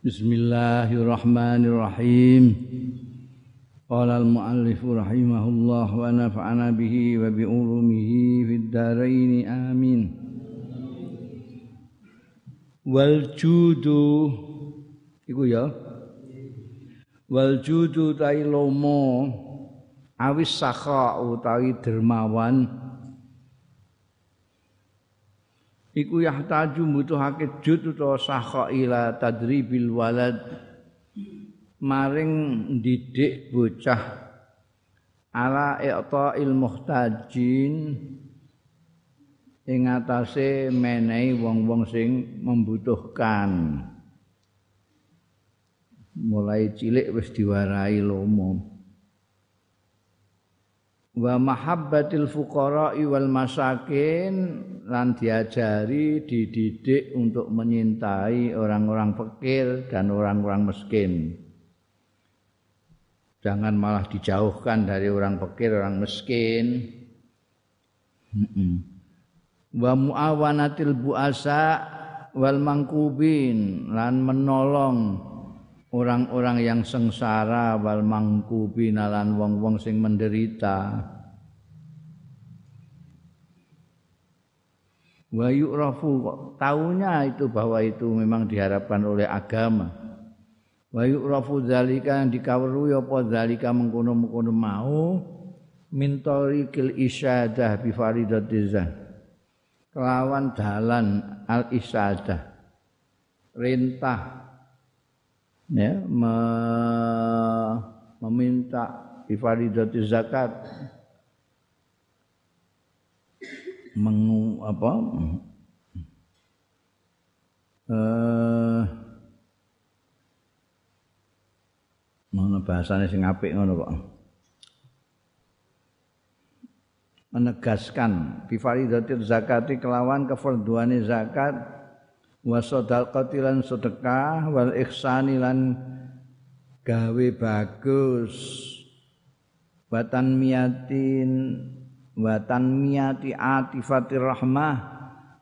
Bismillahirrahmanirrahim. Qala al-muallif rahimahullah wa nafa'ana bihi wa bi ulumihi fid dharain amin. Wal judu iku ya. Wal judu tai lomo awis sakha utawi dermawan iku yahtaju mbutuhake jud utawa sakha ila tadribil walad. Maring didik bocah ala i'ta'il muhtajin ing atase menehi wong-wong sing membutuhkan. Mulai cilik wis diwarai lomo. Wa mahabbatil fuqara wal masakin lan diajari dididik untuk menyintai orang-orang fakir dan orang-orang miskin. Jangan malah dijauhkan dari orang fakir, orang miskin. Wa muawanatil buasa wal mangkubin lan menolong orang-orang yang sengsara wal mangkubi nalan wong-wong sing menderita wa yu'rafu taunya itu bahwa itu memang diharapkan oleh agama. Wa yu'rafu zalika yang dikawruhi apa zalika mengkono-mengkono mau min tariqil isyadah bi faridatizah kelawan dalan al isyadah rintah. Ya me, meminta ifaridati zakat mengu apa? Eh mana bahasanya sing apik ngono kok menegaskan bifaridatil zakati kelawan kefarduane zakat wa sadaqati lan sedekah wal ihsani lan gawe bagus watan miatin watan miati atifatir rahmah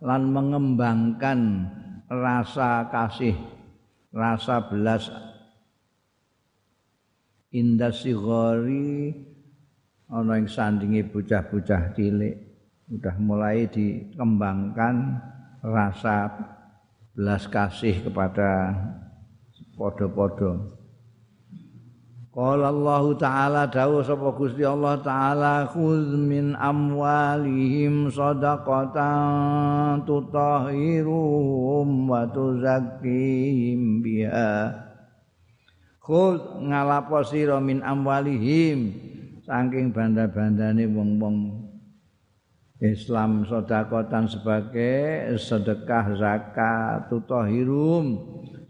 lan mengembangkan rasa kasih rasa belas indah sigori ana ing sandinge bocah-bocah cilik udah mulai dikembangkan rasa belas kasih kepada podo-podo. Qala Allah Ta'ala dawuh sapa Gusti Allah Ta'ala khudz min amwalihim shadaqatan tutahhiruhum wa tuzakkihim biha. Khudz ngalapo sira min amwalihim saking banda-bandane wong-wong Islam sodakotan sebagai sedekah zakat tutahhirum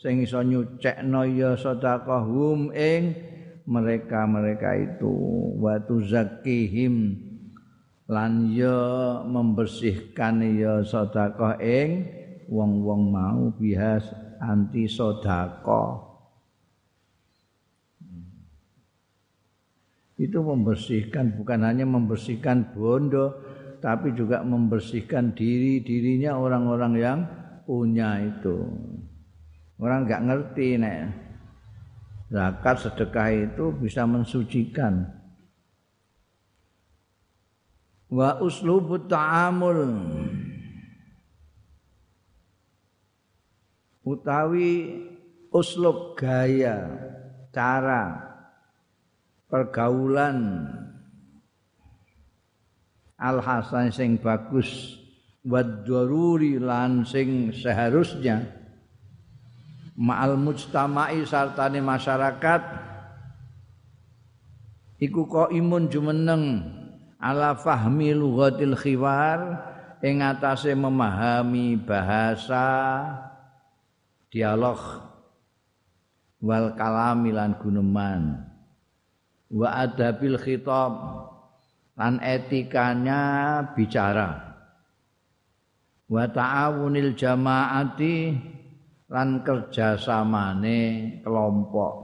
sing iso nyucekno ya sedekahum ing mereka-mereka itu wa tuzakkihim lan ya membersihkan ya sedekah ing wong-wong mau bihas anti sedekah itu membersihkan bukan hanya membersihkan bondo tapi juga membersihkan diri dirinya orang-orang yang punya itu. Orang nggak ngerti nek zakat sedekah itu bisa mensucikan. Wa uslubut ta'amul. Utawi uslub gaya cara pergaulan. Al hasan sing bagus wad daruri lan sing seharusnya ma'al mujtama'i sartane masyarakat. Iku imun jumeneng ala fahmi lughatil khiwar ing atase memahami bahasa dialog wal kalamilan guneman. Wa adabil khitab lan etikanya bicara. Wa ta'awunil jamaati lan kerjasamane kelompok.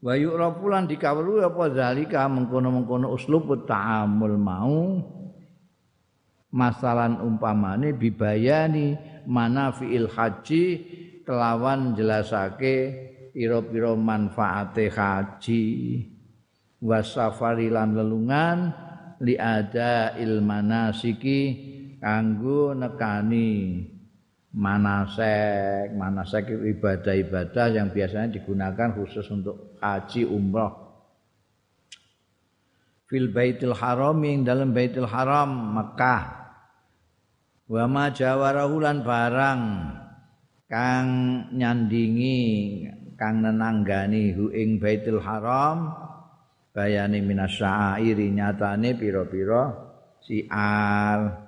Wa yu'rafu lan dikawruhi apa zalika mengkono-mengkono uslub ta'amul mau masalan umpamane bibayani manafiil haji kelawan jelasake pira-pira manfaate haji. Wasafari lan lelungan li ada ilmanasiki kanggo nekani manasek manasek ibadah-ibadah yang biasanya digunakan khusus untuk haji umroh fil baitil haram yang dalam baitil haram Mekah. Wa ma jawarahu lan barang kang nyandingi kang nenanggani hu ing baitil haram bayane minasyairi nyatane pira-pira siar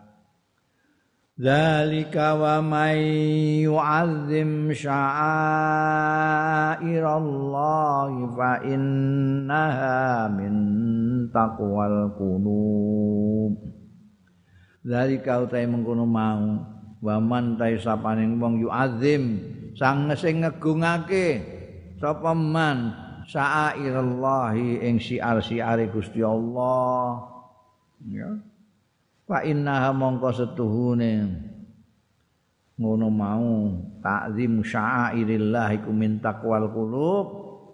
Dzalika wa may yu'azzim sya'airallahi fa innaha min taqwal qulub. Dzalika utai mengkono mau wa man ta sapaning wong yu'azzim sang sing ngegungake sapa man sya'airallahi ing syiar-syiare Gusti Allah. Ya. Fa innaha mongko setuhune ngono mau takzim syairillah iku min taqwal qulub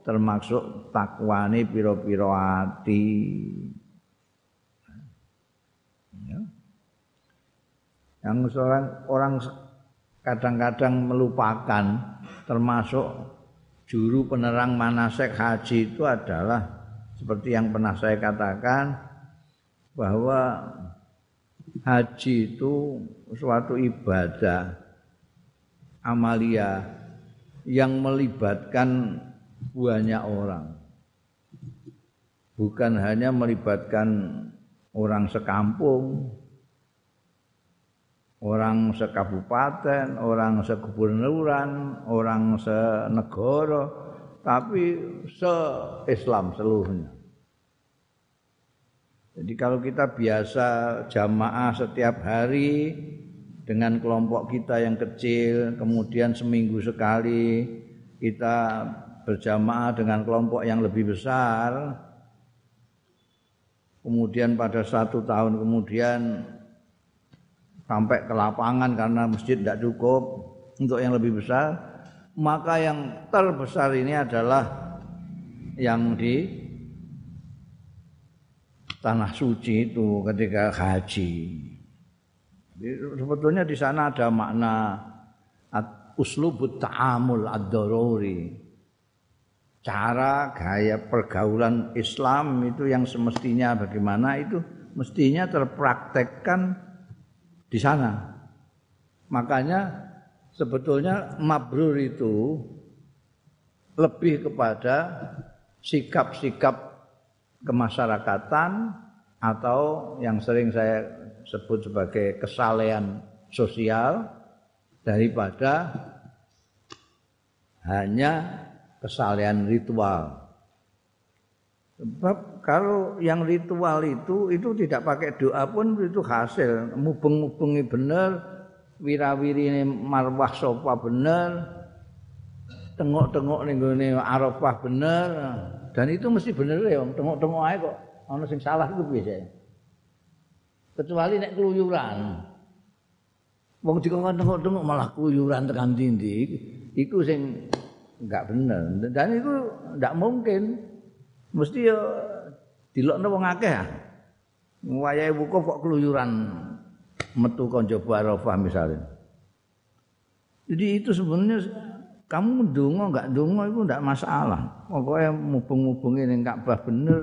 termasuk takwane pira-pira ati ya. yang seorang orang kadang-kadang melupakan termasuk juru penerang manasek haji itu adalah seperti yang pernah saya katakan bahwa haji itu suatu ibadah amalia yang melibatkan banyak orang. Bukan hanya melibatkan orang sekampung, orang sekabupaten, orang segubernuran, orang senegara, tapi se-Islam seluruhnya. Jadi kalau kita biasa jamaah setiap hari dengan kelompok kita yang kecil, kemudian seminggu sekali kita berjamaah dengan kelompok yang lebih besar, kemudian pada satu tahun kemudian sampai ke lapangan karena masjid tidak cukup untuk yang lebih besar, maka yang terbesar ini adalah yang di tanah suci itu ketika haji. Sebetulnya di sana ada makna uslubut ta'amul ad-daruri. Cara gaya pergaulan Islam itu yang semestinya bagaimana itu mestinya terpraktekkan di sana. Makanya sebetulnya mabrur itu lebih kepada sikap-sikap kemasyarakatan atau yang sering saya sebut sebagai kesalehan sosial daripada hanya kesalehan ritual. Sebab kalau yang ritual itu itu tidak pakai doa pun itu hasil mubeng-mubengi bener, wirawiri marwah sopa bener, tengok-tengok ning Arafah bener, Dan itu mesti bener ya, tengok-tengok aja kok. Ono sing salah itu biasa. Kecuali nek keluyuran. Wong dikon tengok-tengok malah keluyuran tekan tindi, iku sing enggak bener. Dan itu enggak mungkin. Mesti ya dilokno wong akeh ah. Wayahe wukuf kok keluyuran metu kon jaba Arafah misalnya. Jadi itu sebenarnya kamu ndonga enggak ndonga itu enggak masalah. Pokoke mubeng-mubengi ning Ka'bah bener,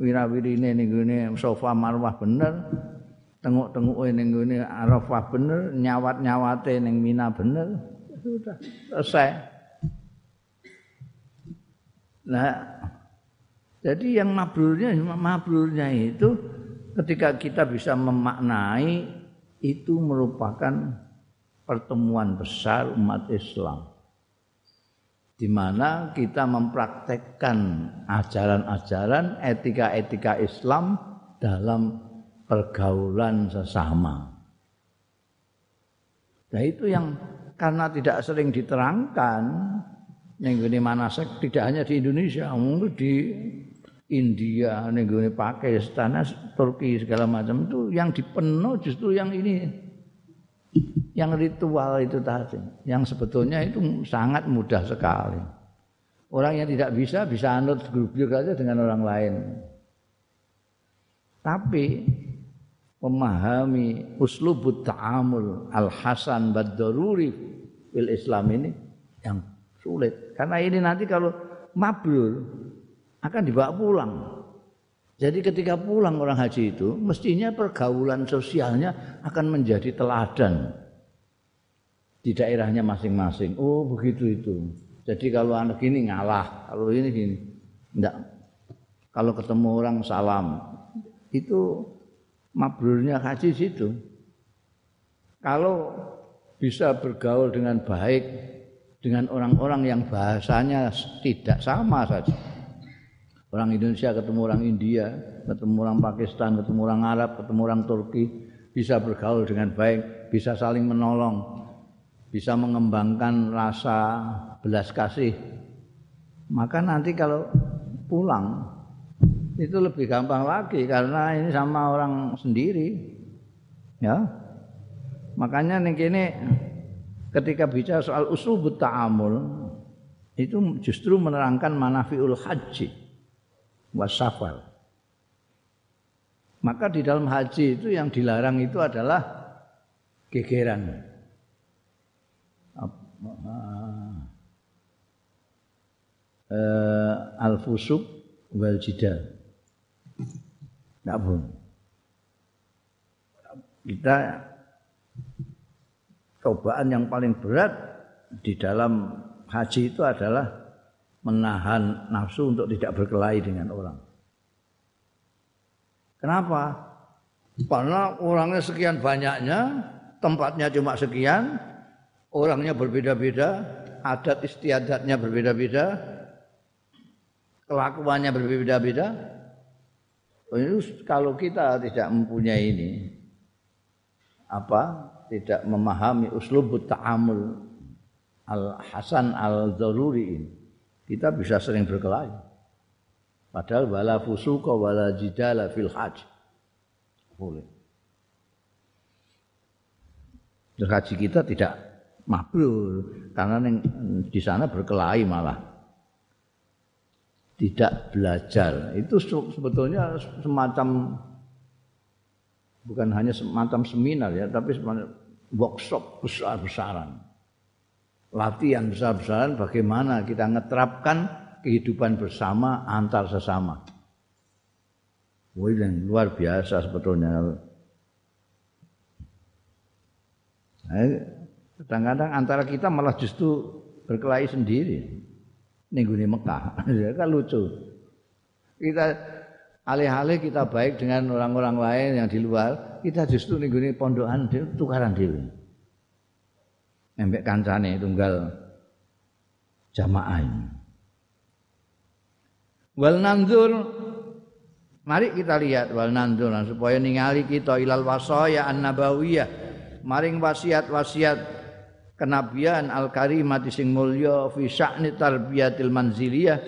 wirawirine ning gone Safa Marwah bener, tenguk-tenguke ning gone Arafah bener, nyawat-nyawate ning Mina bener. Sudah selesai. Nah, jadi yang mabrurnya mabrurnya itu ketika kita bisa memaknai itu merupakan pertemuan besar umat Islam di mana kita mempraktekkan ajaran-ajaran etika-etika Islam dalam pergaulan sesama. Nah itu yang karena tidak sering diterangkan yang ini manasek tidak hanya di Indonesia, mungkin di India, nih Pakistan, Turki segala macam itu yang dipenuh justru yang ini yang ritual itu tadi, yang sebetulnya itu sangat mudah sekali. Orang yang tidak bisa bisa anut grup saja dengan orang lain. Tapi memahami uslubut ta'amul al-hasan bad-daruri fil Islam ini yang sulit. Karena ini nanti kalau mabrur akan dibawa pulang. Jadi ketika pulang orang haji itu mestinya pergaulan sosialnya akan menjadi teladan di daerahnya masing-masing. Oh begitu itu. Jadi kalau anak ini ngalah, kalau ini gini, enggak. Kalau ketemu orang salam, itu mabrurnya haji situ. Kalau bisa bergaul dengan baik dengan orang-orang yang bahasanya tidak sama saja. Orang Indonesia ketemu orang India, ketemu orang Pakistan, ketemu orang Arab, ketemu orang Turki, bisa bergaul dengan baik, bisa saling menolong, bisa mengembangkan rasa belas kasih. Maka nanti kalau pulang itu lebih gampang lagi karena ini sama orang sendiri ya. Makanya nih kini ketika bicara soal usul ta'amul itu justru menerangkan manafiul haji wasafal maka di dalam haji itu yang dilarang itu adalah gegeran uh, al fusuk wal jidal. Tidak pun. Kita cobaan yang paling berat di dalam haji itu adalah menahan nafsu untuk tidak berkelahi dengan orang. Kenapa? Karena orangnya sekian banyaknya, tempatnya cuma sekian, orangnya berbeda-beda, adat istiadatnya berbeda-beda, kelakuannya berbeda-beda. Kalau kita tidak mempunyai ini, apa? Tidak memahami uslubut ta'amul al-hasan al-zaruri ini, kita bisa sering berkelahi. Padahal wala fusuka wala jidala fil hajj. Boleh. Haji kita tidak mabrur karena neng, di sana berkelahi malah tidak belajar itu sebetulnya semacam bukan hanya semacam seminar ya tapi semacam workshop besar-besaran latihan besar-besaran bagaimana kita ngeterapkan kehidupan bersama antar sesama yang luar biasa sebetulnya. Nah, Kadang-kadang antara kita malah justru berkelahi sendiri. Minggu ini Mekah, ya kan lucu. Kita alih-alih kita baik dengan orang-orang lain yang di luar, kita justru minggu ini pondokan tukaran diri. Embek kancane tunggal jamaah. Wal nanzur. Mari kita lihat wal nanzur supaya ningali kita ilal wasaya an-nabawiyah maring wasiat-wasiat kenabian al karimati sing mulya fi sya'ni tarbiyatil manziliyah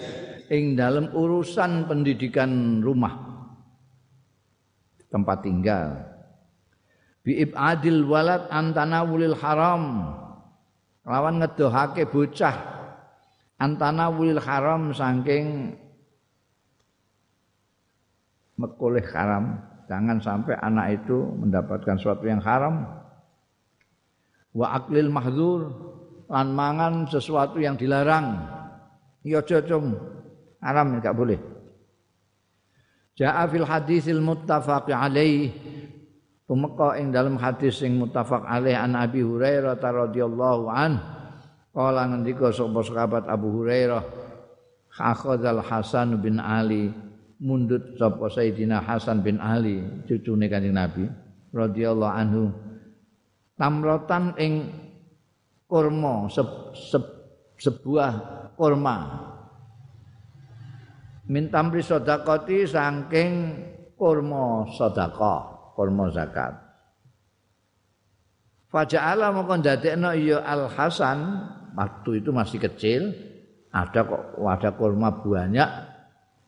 ing dalam urusan pendidikan rumah. Tempat tinggal. Bi ibadil walad antana wulil haram lawan ngedohake bocah antana wulil haram saking mekoleh haram. Jangan sampai anak itu mendapatkan sesuatu yang haram. Wa aklil mahdzur lan mangan sesuatu yang dilarang. Ya cocom haram enggak boleh. Ja'a fil hadisil muttafaq alaih Tumeka ing dalam hadis sing muttafaq alaih an Abi Hurairah radhiyallahu an. Kala ngendika sapa sahabat Abu Hurairah akhadzal Hasan bin Ali. Mundut sapa Sayyidina Hasan bin Ali cucune Kanjeng Nabi radhiyallahu anhu. Tamrotan ing kurma se, se, sebuah kurma. Mintamri sodakoti saking kurma sodako kurma zakat Faja'ala mongko ndadekno ya Al Hasan waktu itu masih kecil ada kok wadah kurma banyak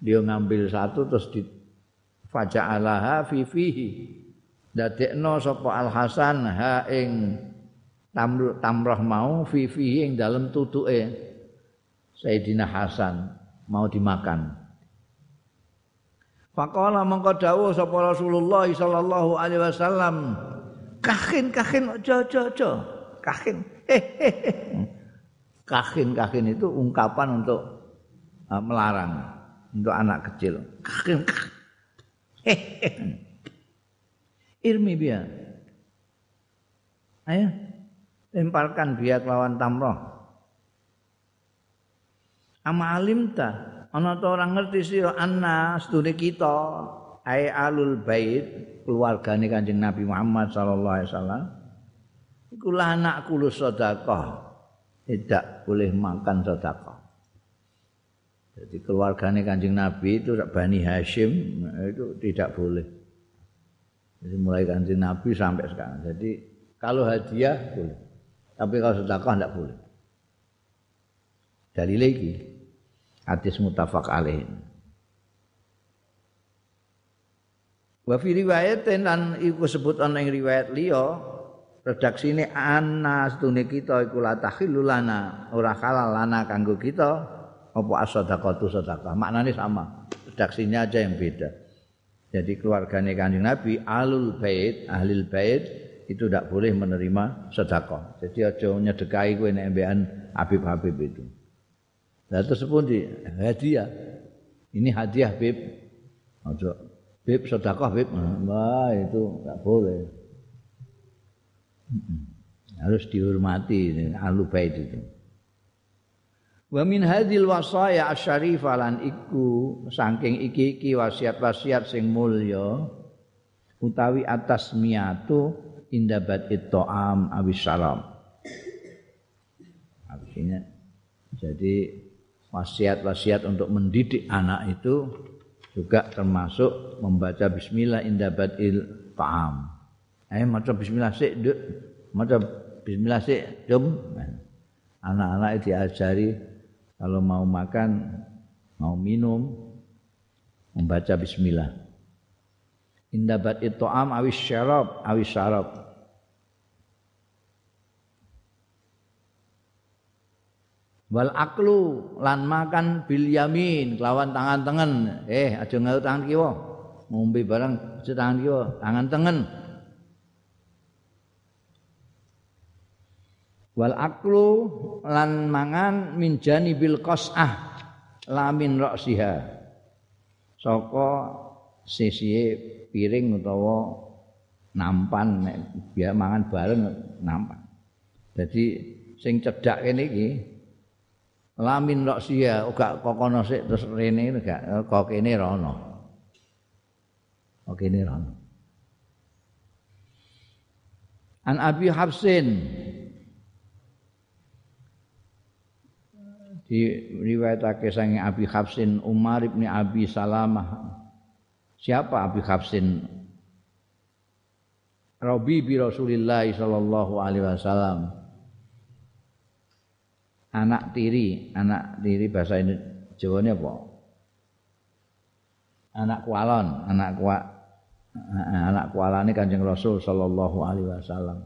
dia ngambil satu terus di faja'alaha fi fihi dadekno sapa Al Hasan ha ing tamr tamrah mau fi fi ing dalem tutuke Sayyidina Hasan mau dimakan. Faqala mongko dawuh sapa Rasulullah sallallahu alaihi wasallam, kahin kahin aja aja aja. Kahin. Kahin kahin itu ungkapan untuk uh, melarang untuk anak kecil. Kahin. Irmi biya. Ayo lemparkan biak lawan tamroh. Ama alimta ana ta orang ngerti sira anna sedune kita ai alul bait keluargane Kanjeng Nabi Muhammad sallallahu alaihi wasallam. Iku anak kulus sedekah tidak boleh makan sedekah. Jadi keluargane Kanjeng Nabi itu Bani Hashim itu tidak boleh. Jadi mulai Kanjeng Nabi sampai sekarang. Jadi kalau hadiah boleh tapi kalau sedekah tidak boleh. Dalil lagi hadis mutafak alaih. Wa fi riwayatin lan iku sebut ana ing riwayat liya redaksine ana setune kita iku la takhillulana ora halal lana kanggo kita apa as-sadaqatu sedekah. Maknane sama. Redaksinya aja yang beda. Jadi keluarganya kanjeng Nabi alul bait, ahlil bait itu tidak boleh menerima sedekah. Jadi aja nyedekai kowe nek Habib-habib itu. Lah tersebut di hadiah. Ini hadiah Bib. Ojo Bib sedekah Bib. Wah, itu enggak boleh. Harus dihormati ahlu bait itu. Wa min hadhil wasaya asyarifah lan iku saking iki-iki wasiat-wasiat sing mulya utawi atas miatu indabat it'am awis salam. Artinya jadi wasiat-wasiat untuk mendidik anak itu juga termasuk membaca bismillah inda badil ta'am. Eh maca bismillah sik, Duk. Maca bismillah sik, Dum. Anak-anak diajari kalau mau makan, mau minum membaca bismillah. Inda badil ta'am awis syarab, awis syarab. Wal aklu lan makan bil yamin lawan tangan tengen. Eh aja ngaut tangan kiwa. Ngombe barang aja tangan kiwa. Tangan tengen. Wal aklu lan mangan min janibil qasah lamin roksiha saka sisi piring utawa nampan nek biar mangan bareng nampan. Jadi sing cedak kene iki lamin rok sia uga kokono sik terus rene gak kok kene rono kok kene rono an abi hafsin. Di riwayatake sange abi hafsin umar ibni abi salamah. Siapa abi hafsin? Rabi bi Rasulillah sallallahu alaihi wasallam anak tiri, anak tiri bahasa ini Jawane apa? Anak kualon, anak kua anak kualane Kanjeng Rasul sallallahu alaihi wasallam.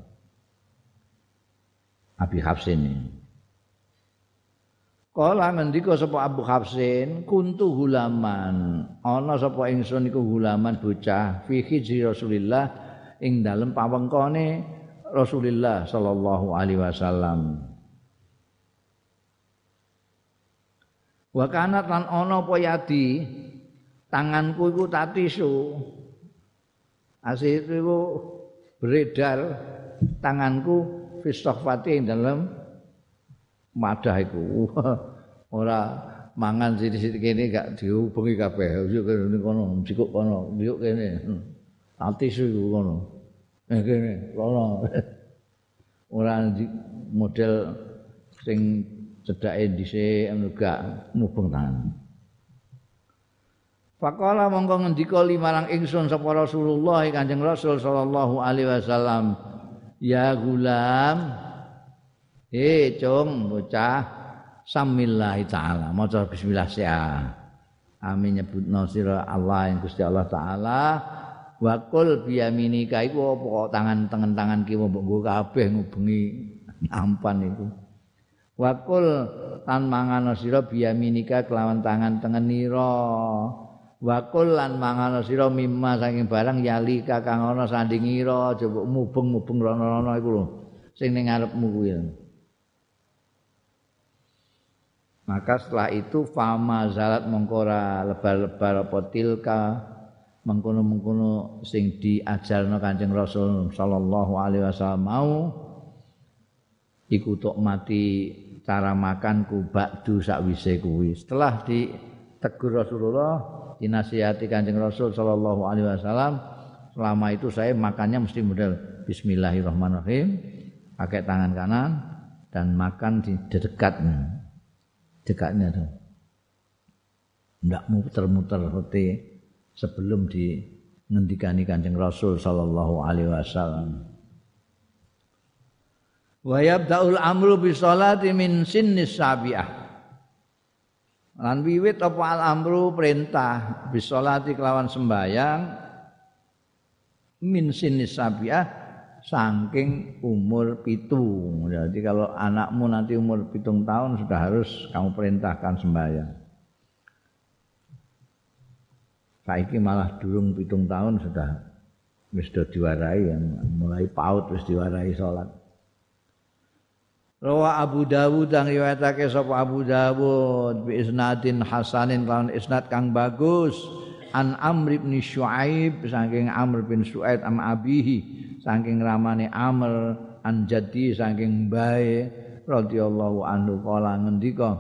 Abi Hafsin ini. Kala ngendika sapa Abu Hafsin, kuntu hulaman. Ana sapa ingsun iku hulaman bocah fi hijri Rasulillah ing dalem pawengkone Rasulillah sallallahu alaihi wasallam. Wa kanat lan ana apa yadi tanganku iku tatisu. Asih itu beredar tanganku fistohfati dalam madah iku. Ora mangan sithik-sithik kene gak dihubungi kabeh. Yo kene kono, sikuk kono, yo kene. Tatisu iku kono. Eh kene, kono. Ora model sing cedake dhisik ngono gak mubeng tangan. Faqala mongko ngendika limarang ingsun sapa Rasulullah Kanjeng Rasul sallallahu alaihi wasallam, "Ya gulam, eh cung bocah, samillahi taala, maca bismillah sia." Amin nyebutno sira Allah yang Gusti Allah taala wa qul bi yaminika iku apa tangan tangan tangan kiwa mbok kabeh ngubengi Ampan iku. Wakul tan mangan sira biyaminika kelawan tangan tengenira. Wakul lan mangan sira mimma saking barang yali kakang ana sandingira coba mubeng-mubeng rono-rono iku lho sing ning ngarepmu kuwi. Maka setelah itu fama zalat mengkora lebar-lebar apa tilka mengkono-mengkono sing diajarno Kanjeng Rasul sallallahu alaihi wasallam mau iku mati cara makan ku bakdu sakwise kuwi. Setelah ditegur Rasulullah, dinasihati Kanjeng Rasul sallallahu alaihi wasallam, selama itu saya makannya mesti model bismillahirrahmanirrahim, pakai tangan kanan dan makan di dekatnya. Dekatnya tuh. Enggak muter-muter seperti sebelum di ngendikani Kanjeng Rasul sallallahu alaihi wasallam. Wa yabda'ul amru bi sholati min sinnis sabiah. Lan wiwit apa al amru perintah bi sholati kelawan sembayang min sinnis sabiah saking umur pitung jadi kalau anakmu nanti umur pitung tahun sudah harus kamu perintahkan sembahyang. Saiki malah durung pitung tahun sudah wis diwarai mulai paut wis diwarai sholat Rawa Abu Dawud yang riwayatake sapa Abu Dawud bi isnadin hasanin kan isnad kang bagus. An Amr bin Syuaib saking Amr bin Suaid am abihi saking ramane Amr an jadi saking bae radhiyallahu anhu. Kala ngendika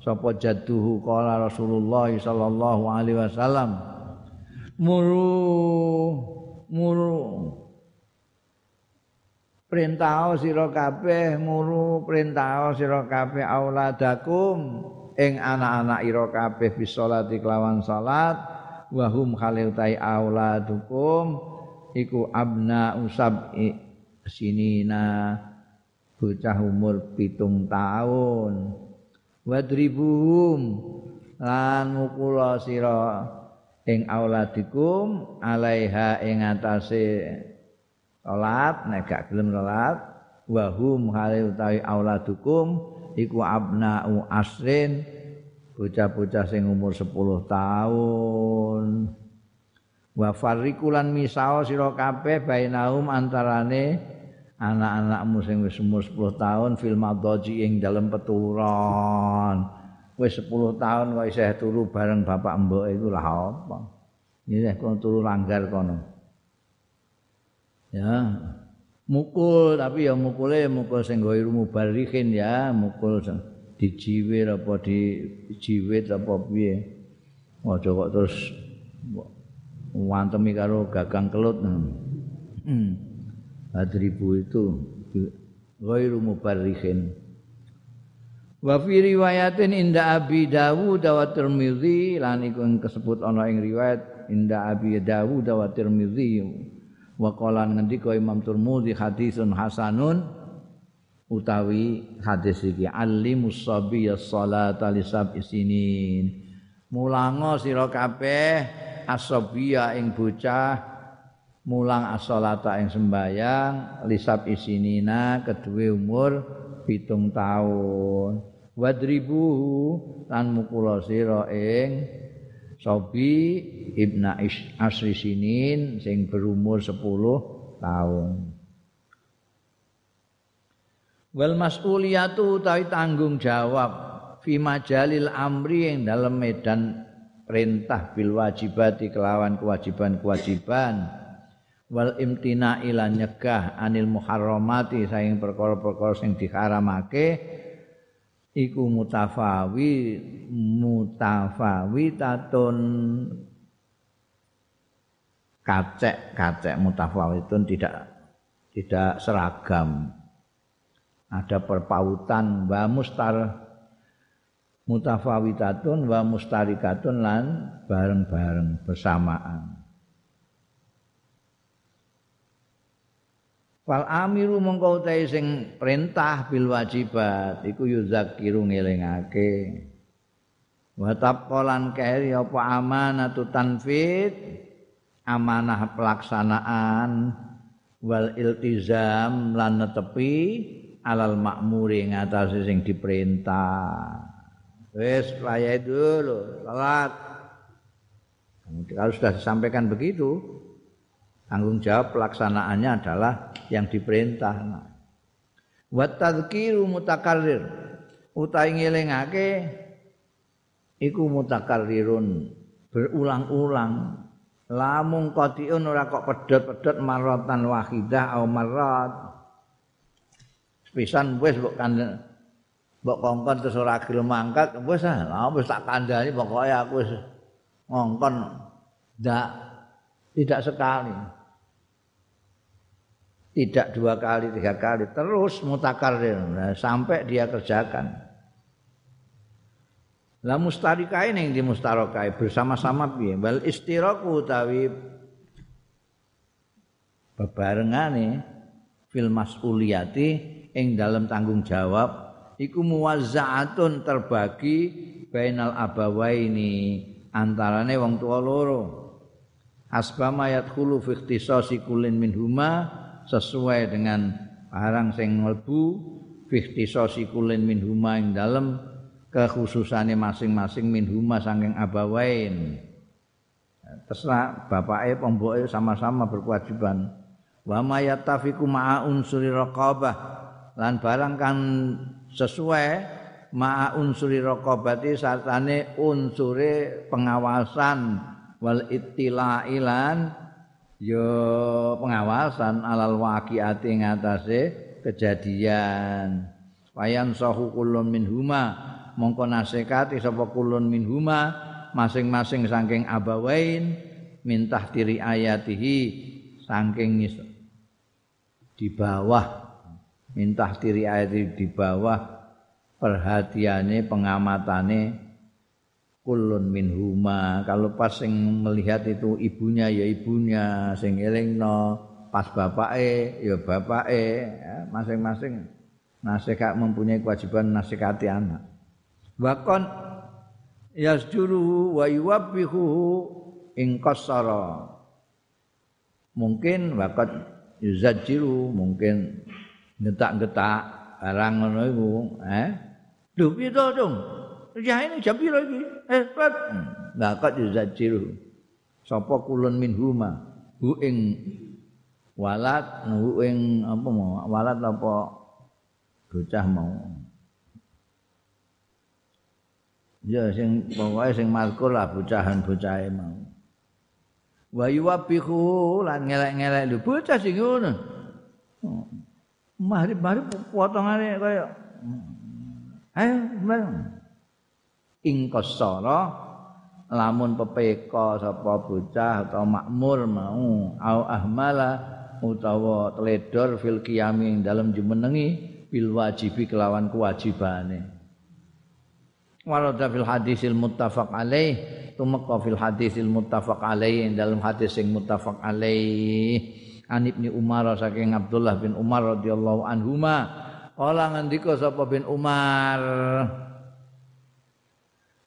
sapa jadduhu? Kala Rasulullah sallallahu alaihi wasallam. Muru muru perintah sira kabeh muru perintah sira kabeh auladakum. Ing anak-anak ira kabeh bisolati kelawan salat wahum khalil auladukum. Iku abna usab sinina bocah umur pitung tahun. Wadribuhum lan mukula sira ing auladikum alaiha ing atase salat nek gak gelem salat wa hum hale utawi auladukum iku abna'u asrin bocah-bocah sing umur 10 tahun. Wa farikulan misao sira kabeh bainahum antarane anak-anakmu sing wis umur 10 tahun fil madaji ing dalem peturon. Wis 10 tahun kok isih turu bareng bapak mbok iku lah apa? Ini kono turu langgar kono ya. Mukul tapi ya mukule mukul sing ghairu mubarikin ya mukul dijiwir apa di jiwit apa piye. Aja kok terus wantemi karo gagang kelut hmm. Adribu itu ghairu mubarikin wa fi riwayatin inda abi dawud wa tirmizi lan iku kesebut ana ing riwayat inda abi dawud wa tirmizi wa qala ngendika Imam Turmudi hadisun hasanun utawi hadis iki alimus sabiyya salata li isinin mulango sira kabeh asabiya ing bocah mulang as-salata ing sembayang lisab isinina kedue umur pitung tahun. Wadribu lan mukula sira ing Sobi ibna asri sinin sing berumur 10 tahun. Wal mas'uliyatu utawi tanggung jawab fi majalil amri yang dalam medan perintah bil wajibati kelawan kewajiban-kewajiban wal imtina ila nyegah anil muharramati saing perkara-perkara sing diharamake iku mutafawi mutafawitatun kacek-kacek mutafawitun tidak tidak seragam. Ada perpautan wa mustar mutafawitatun wa mustarikatun lan bareng-bareng bersamaan Wal amiru mongko utahe sing perintah bil wajibat iku yuzakiru ngelingake. Wa taqalan kairi apa amanatu tanfid amanah pelaksanaan wal iltizam lan netepi alal makmuri ngatasi sing diperintah. Wis wayahe dulu salat. Kalau sudah disampaikan begitu, tanggung jawab pelaksanaannya adalah yang diperintah. Wa tadzkiru mutakarrir utahe ngelingake iku mutakarrirun berulang-ulang. Lamun qatiun ora kok pedhot-pedhot maratan wahidah au marat pisan wis mbok kandhani mbok kongkon terus ora gelem mangkat. Wis ah wis tak kandhani pokoke aku wis ngongkon. Ndak tidak sekali tidak dua kali tiga kali terus mutakarir nah, sampai dia kerjakan. Lah mustarikai ning di mustarokai bersama-sama piye? Bal istiraku utawi bebarengane fil mas'uliyati ing dalam tanggung jawab iku muwazza'atun terbagi bainal abawaini antarane wong tua loro. Asbama yadkhulu fi ikhtisasi kullin minhuma sesuai dengan barang sing mlebu fi ikhtisasi kullin minhuma ing dalem kekhususane masing-masing min huma saking abawain. Terserah bapake pemboke sama-sama berkewajiban. Wa mayatafiku ma'a unsuri raqabah. Lan barang kan sesuai ma'a unsuri raqabati sartane unsure pengawasan. Wal ittilailan yo pengawasan alal waqiati ngatasé kejadian. Wayan sahu kulun min huma mongko nasekati sapa kulun minhuma masing-masing saking abawain mintah tiri ayatihi saking di bawah. Mintah tiri ayat di bawah perhatiane pengamatane kulun minhuma kalau pas sing melihat itu ibunya ya ibunya sing elingno pas bapake ya bapake ya, masing-masing nasihat mempunyai kewajiban nasihati anak Wakon yasjuruhu wa yuwabbihu ing qasara. Mungkin wakon yuzajiru mungkin getak-getak barang ngono iku, eh. Duh piye to, Dong? Ya ini jam piro iki? Eh, Pak. Wakon yuzajiru. Sapa kulun min huma? Hu ing walat, hu ing apa mau? Walat apa bocah mau? Ya sing pokoke sing mazkur lah bocahan-bocahe mau. Wa yuwabihu lan ngelek-ngelek lho bocah sing ngono. Mari-mari potongane kaya Ayo, bareng. Ing kasara lamun pepeka sapa bocah atau makmur mau au ahmala utawa teledor fil qiyami dalam jumenengi bil wajibi kelawan kewajibane. warada fil hadisil muttafaq alaih tumeka fil hadisil muttafaq alaih dalam hadis sing muttafaq alaih an ibni Umar saking Abdullah bin Umar radhiyallahu anhuma kala ngendika sapa bin Umar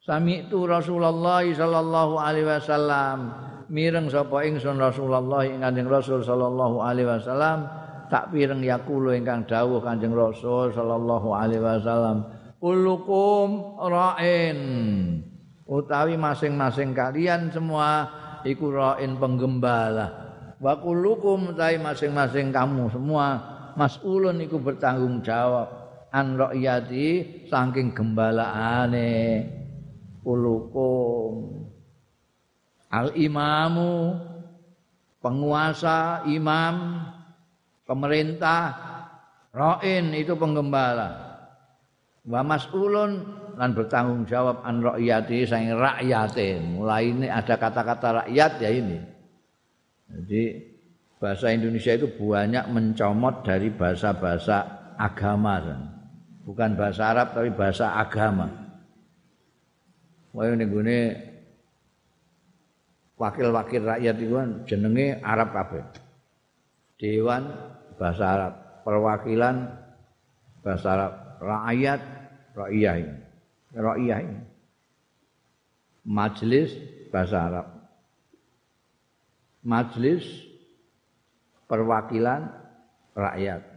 Sami itu Rasulullah sallallahu alaihi wasallam. Mireng sapa ingsun Rasulullah ing Kanjeng Rasul sallallahu alaihi wasallam. Tak pireng yakulu ingkang dawuh Kanjeng Rasul sallallahu alaihi wasallam. Kullukum ra'in. Utawi masing-masing kalian semua iku ra'in penggembala. Wa kullukum utawi masing-masing kamu semua mas'ulun iku bertanggung jawab an ra'yati saking gembalaane kullukum al imamu penguasa imam pemerintah ra'in itu penggembala. Wa mas'ulun lan bertanggung jawab an rakyati sang rakyate. Mulai ini ada kata-kata rakyat ya ini. Jadi bahasa Indonesia itu banyak mencomot dari bahasa-bahasa agama bukan bahasa Arab tapi bahasa agama Wah ini gune wakil-wakil rakyat itu kan jenenge Arab kabeh. Dewan bahasa Arab, perwakilan bahasa Arab, rakyat rakyah ini. Rakyah ini. Majelis bahasa Arab. Majelis perwakilan rakyat.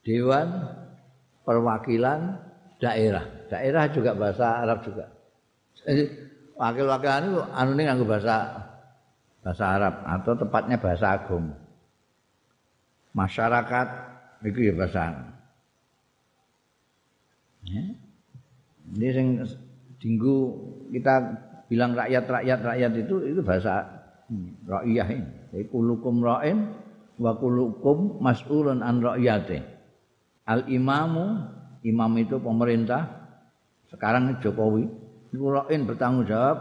dewan perwakilan daerah. Daerah juga bahasa Arab juga. Jadi wakil-wakilan itu anu ini nganggo bahasa bahasa Arab atau tepatnya bahasa agung. Masyarakat itu ya bahasa. Ya. Ini sing dinggu kita bilang rakyat-rakyat rakyat itu itu bahasa rakyah ini. Jadi kulukum ra'in wa kulukum mas'ulun an ra'yati. Al imamu, imam itu pemerintah. Sekarang Jokowi, itu ra'in bertanggung jawab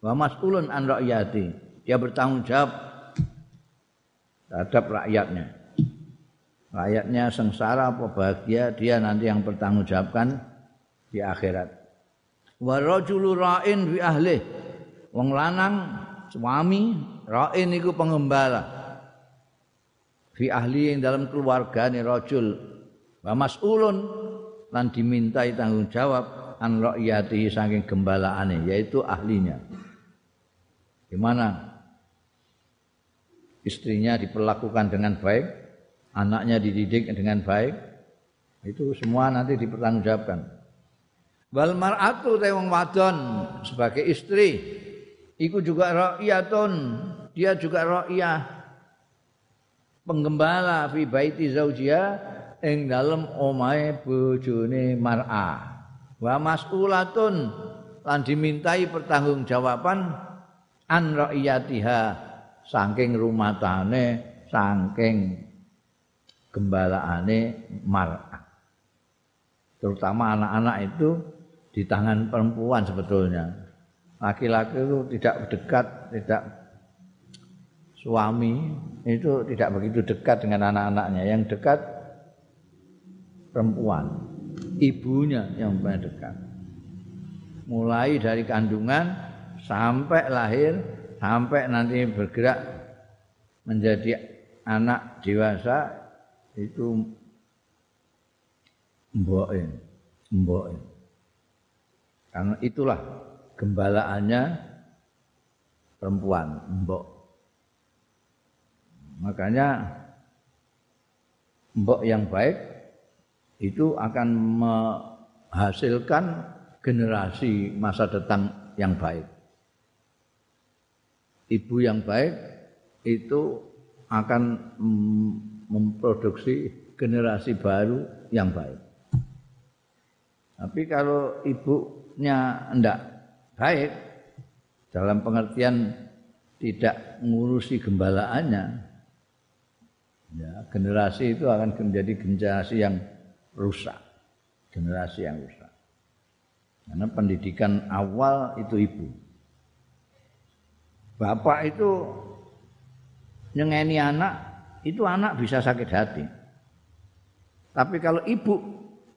wa mas'ulun an ra'yati. Dia bertanggung jawab terhadap rakyatnya. Rakyatnya sengsara apa bahagia, dia nanti yang bertanggung jawabkan di akhirat. Wa rajulu ra'in bi ahli. Wong lanang suami ra'in iku pengembala. Fi ahli yang dalam keluarga ni rajul wa mas'ulun lan dimintai tanggung jawab an ra'yati saking gembalaane yaitu ahlinya. Di mana istrinya diperlakukan dengan baik, anaknya dididik dengan baik, itu semua nanti dipertanggungjawabkan. Wal mar'atu te wong wadon sebagai istri iku juga ra'iyatun, dia juga ra'iyah penggembala fi baiti zaujia ing dalem omahe bojone mar'a. Wa mas'ulatun lan dimintai pertanggungjawaban an ra'iyatiha saking rumatane, saking gembalaane mar'a. Terutama anak-anak itu di tangan perempuan sebetulnya. Laki-laki itu tidak dekat, tidak suami itu tidak begitu dekat dengan anak-anaknya. Yang dekat perempuan, ibunya yang paling dekat. Mulai dari kandungan sampai lahir, sampai nanti bergerak menjadi anak dewasa itu mbokin, mbokin. Karena itulah gembalaannya perempuan, mbok. Makanya mbok yang baik itu akan menghasilkan generasi masa datang yang baik. Ibu yang baik itu akan memproduksi generasi baru yang baik. Tapi kalau ibu nya ndak baik dalam pengertian tidak mengurusi gembalaannya ya generasi itu akan menjadi generasi yang rusak. Generasi yang rusak. Karena pendidikan awal itu ibu. Bapak itu nyengeni anak itu anak bisa sakit hati. Tapi kalau ibu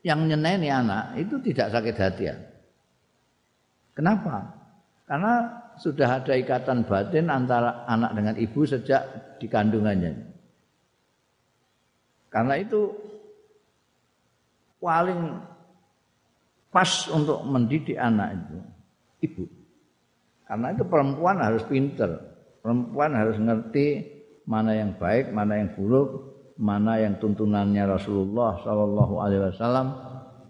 yang nyeneni anak itu tidak sakit hati ya. Kenapa? Karena sudah ada ikatan batin antara anak dengan ibu sejak di kandungannya. Karena itu paling pas untuk mendidik anak itu ibu. Karena itu perempuan harus pinter, perempuan harus ngerti mana yang baik, mana yang buruk, mana yang tuntunannya Rasulullah Shallallahu Alaihi Wasallam,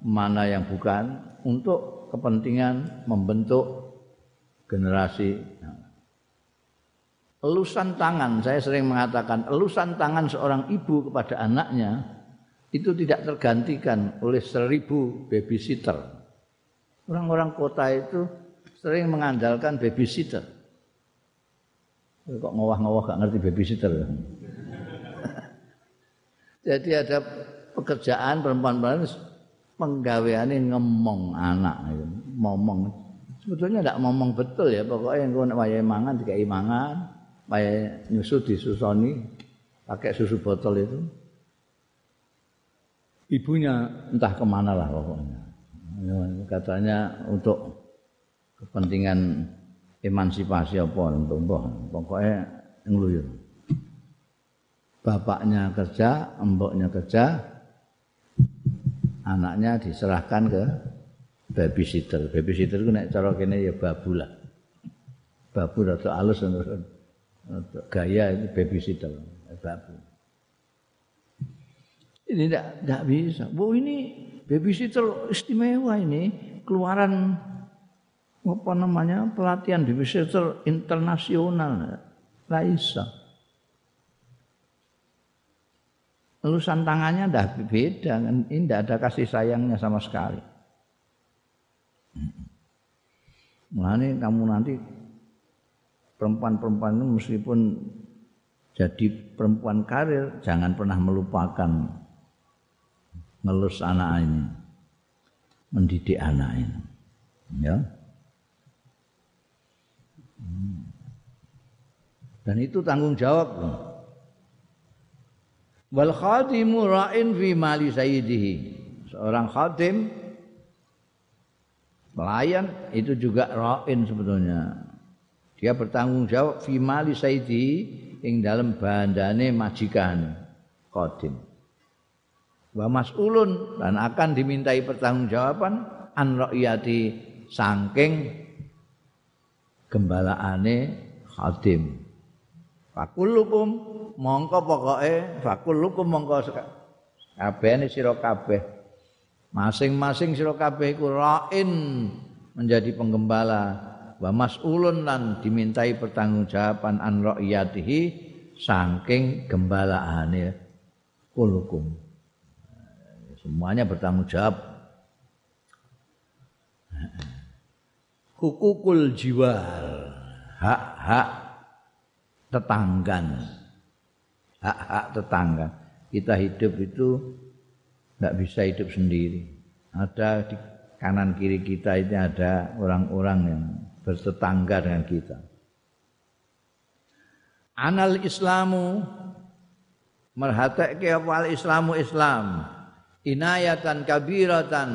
mana yang bukan untuk kepentingan membentuk generasi. Elusan tangan. Saya sering mengatakan elusan tangan seorang ibu kepada anaknya itu tidak tergantikan oleh seribu babysitter. Orang-orang kota itu sering mengandalkan babysitter. Kok ngowah-ngowah gak ngerti babysitter jadi ada pekerjaan perempuan-perempuan penggaweane ngomong anak ngomong sebetulnya tidak ngomong betul ya pokoknya engko nek wayahe mangan dikai mangan wayahe nyusu disusoni pakai susu botol itu ibunya entah ke mana lah pokoknya katanya untuk kepentingan emansipasi apa untuk pokoknya ngeluyur bapaknya kerja emboknya kerja anaknya diserahkan ke babysitter. Babysitter itu nek cara kene ya babu lah. Babu atau alus untuk gaya itu babysitter, babu. Ini tidak bisa. Bu ini babysitter istimewa ini keluaran apa namanya pelatihan babysitter internasional. Laisa. Lulusan tangannya dah beda kan. Ini tidak ada kasih sayangnya sama sekali. Mulane kamu nanti perempuan-perempuan itu meskipun jadi perempuan karir jangan pernah melupakan ngelus anak ini mendidik anak ini ya dan itu tanggung jawab wal khadimu ra'in fi mali sayyidihi seorang khadim Pelayan itu juga ra'in sebetulnya. Dia bertanggung jawab fi mali saidi ing dalam bandane majikan qadim. Wa mas'ulun dan akan dimintai pertanggungjawaban an ra'iyati saking gembalaane khadim. Fakulukum mongko pokoke fakulukum mongko kabeh sira kabeh Masing-masing sira kabeh iku ra'in menjadi penggembala wa mas'ulun lan dimintai pertanggungjawaban an ra'iyatihi saking gembalaane kulukum. Semuanya bertanggung jawab. Hukukul jiwar, hak-hak tetanggan. Hak-hak tetangga. Kita hidup itu tidak bisa hidup sendiri. Ada di kanan kiri kita ini ada orang-orang yang bertetangga dengan kita. Anal Islamu merhatake apa Islamu Islam inayatan kabiratan.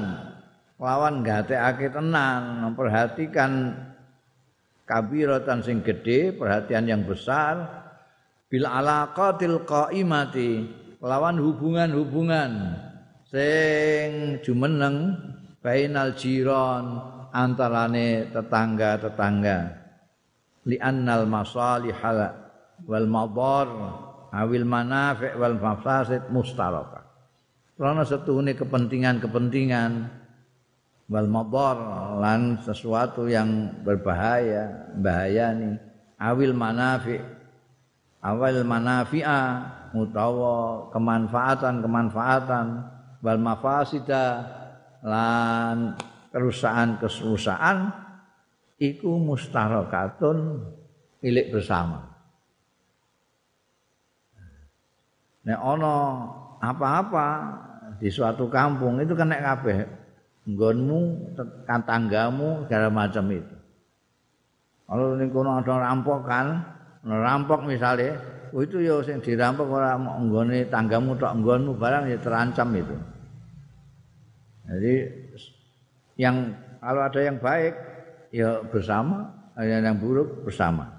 Lawan gatekake tenan memperhatikan kabiratan sing gede perhatian yang besar. Bil alaqatil qaimati lawan hubungan-hubungan sing jumeneng bainal jiron antarane tetangga-tetangga. Li annal masalihal wal madar awil manafi' wal mafasid mustaraka karena setune kepentingan-kepentingan. Wal madar lan sesuatu yang berbahaya bahaya nih awil manafi' awal manafi'a utawa kemanfaatan kemanfaatan wal mafasida lan kerusakan-kerusakan iku mustarakatun milik bersama. Nek ana apa-apa di suatu kampung itu kena kabeh nggonmu, tanggamu segala macam itu. Kalau ning kono ada rampokan, rampok misalnya, oh itu ya sing dirampok ora nggone tanggamu tok nggonmu barang ya terancam itu. Jadi yang kalau ada yang baik ya bersama, ada yang buruk bersama.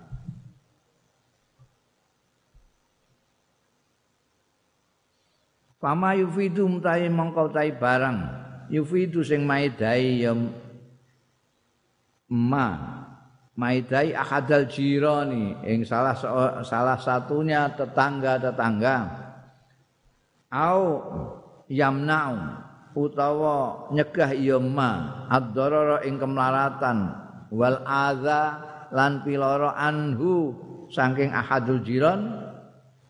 Fama yufidu mutai mongkau tai barang. Yufidu sing maidai ya ma. Maidai akadal jirani ing salah salah satunya tetangga-tetangga. Au yamna'u. Utawa nyegah ya ma. Ad-darara ing kemlaratan. Wal adza lan piloro anhu. Saking ahadul jiran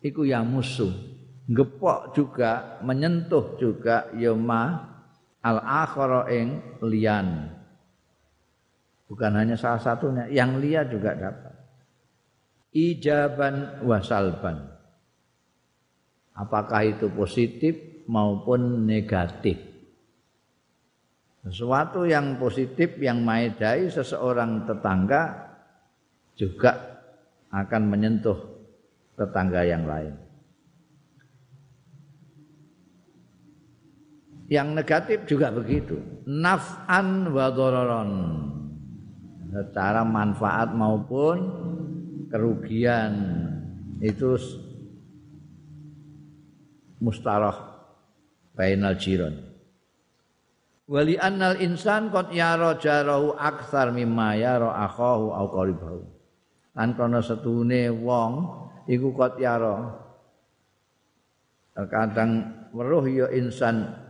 iku ya musuh gepok juga menyentuh juga ya ma al akhara ing lian. Bukan hanya salah satunya yang liya juga dapat. Ijaban wasalban apakah itu positif maupun negatif? Sesuatu yang positif yang maedai seseorang tetangga juga akan menyentuh tetangga yang lain. Yang negatif juga begitu. Naf'an wa dhararan. Secara manfaat maupun kerugian itu mustarah bainal jiran wali annal insan qad yara jarahu aktsar mimma yara akhahu au qaribahu lan kana setune wong iku qad yara kadang weruh ya insan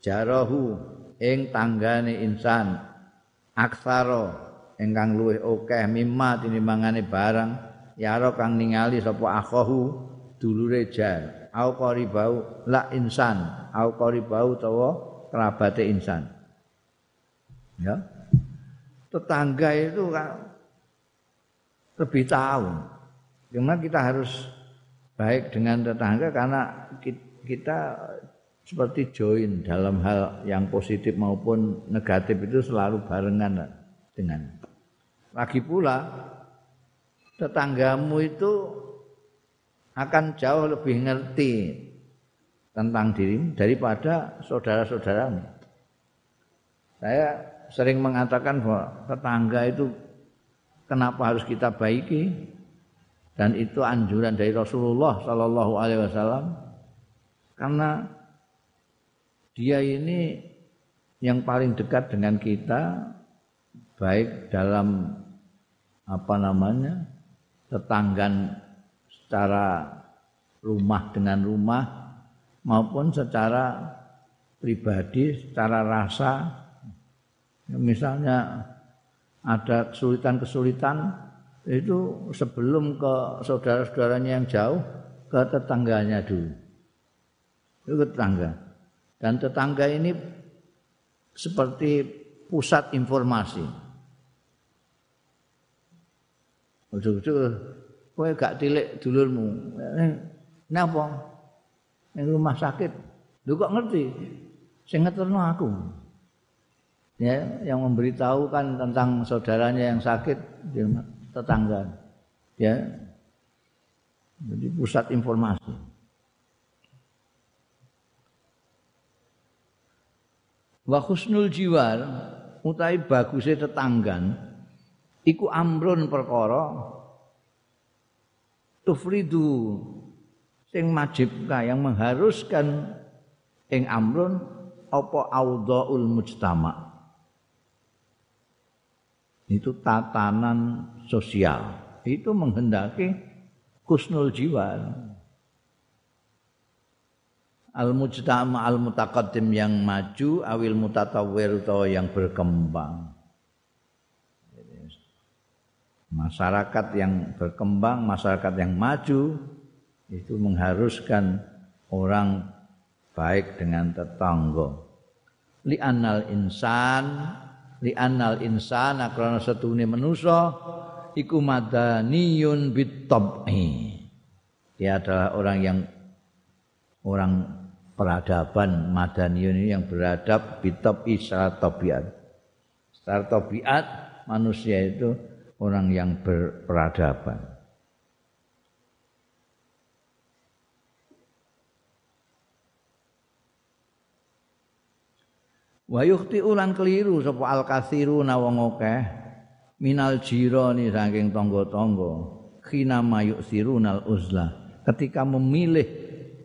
jarahu ing tanggane insan aksara ingkang luwih akeh mimma tinimbangane barang yaro kang ningali sapa akhahu dulure jar au qaribau la insan au qaribau utawa kerabate insan. Ya. Tetangga itu kan lebih tahu. Cuma kita harus baik dengan tetangga karena kita seperti join dalam hal yang positif maupun negatif itu selalu barengan dengan. Lagi pula tetanggamu itu akan jauh lebih ngerti tentang dirimu daripada saudara-saudaramu. Saya sering mengatakan bahwa tetangga itu kenapa harus kita baiki? dan itu anjuran dari Rasulullah Shallallahu Alaihi Wasallam karena dia ini yang paling dekat dengan kita baik dalam apa namanya tetanggan secara rumah dengan rumah maupun secara pribadi secara rasa. Misalnya ada kesulitan-kesulitan itu sebelum ke saudara-saudaranya yang jauh ke tetangganya dulu. Itu ke tetangga dan tetangga ini seperti pusat informasi ujung-ujung kowe gak tilik dulurmu napa ning rumah sakit lu kok ngerti sing ngeterno aku ya yang memberitahukan tentang saudaranya yang sakit di tetangga. Ya. Jadi pusat informasi. Wa husnul jiwar utai bagusnya tetanggan iku amrun perkara tufridu sing majibka yang mengharuskan ing amrun apa audhaul mujtama' itu tatanan sosial. Itu menghendaki kusnul jiwa al mujtama al mutaqaddim yang maju awil mutatawwir yang berkembang. Masyarakat yang berkembang masyarakat yang maju itu mengharuskan orang baik dengan tetangga. Li anal insan li annal insana krana setune manusa iku madaniyun bitab'i dia adalah orang yang orang peradaban madaniyun ini yang beradab bitab'i secara tabiat secara tabiat manusia itu orang yang berperadaban. Wa yukhti ulan keliru sapa al katsiruna wong akeh. Minal jirani saking tangga-tangga. Khina mayuk sirunal uzla ketika memilih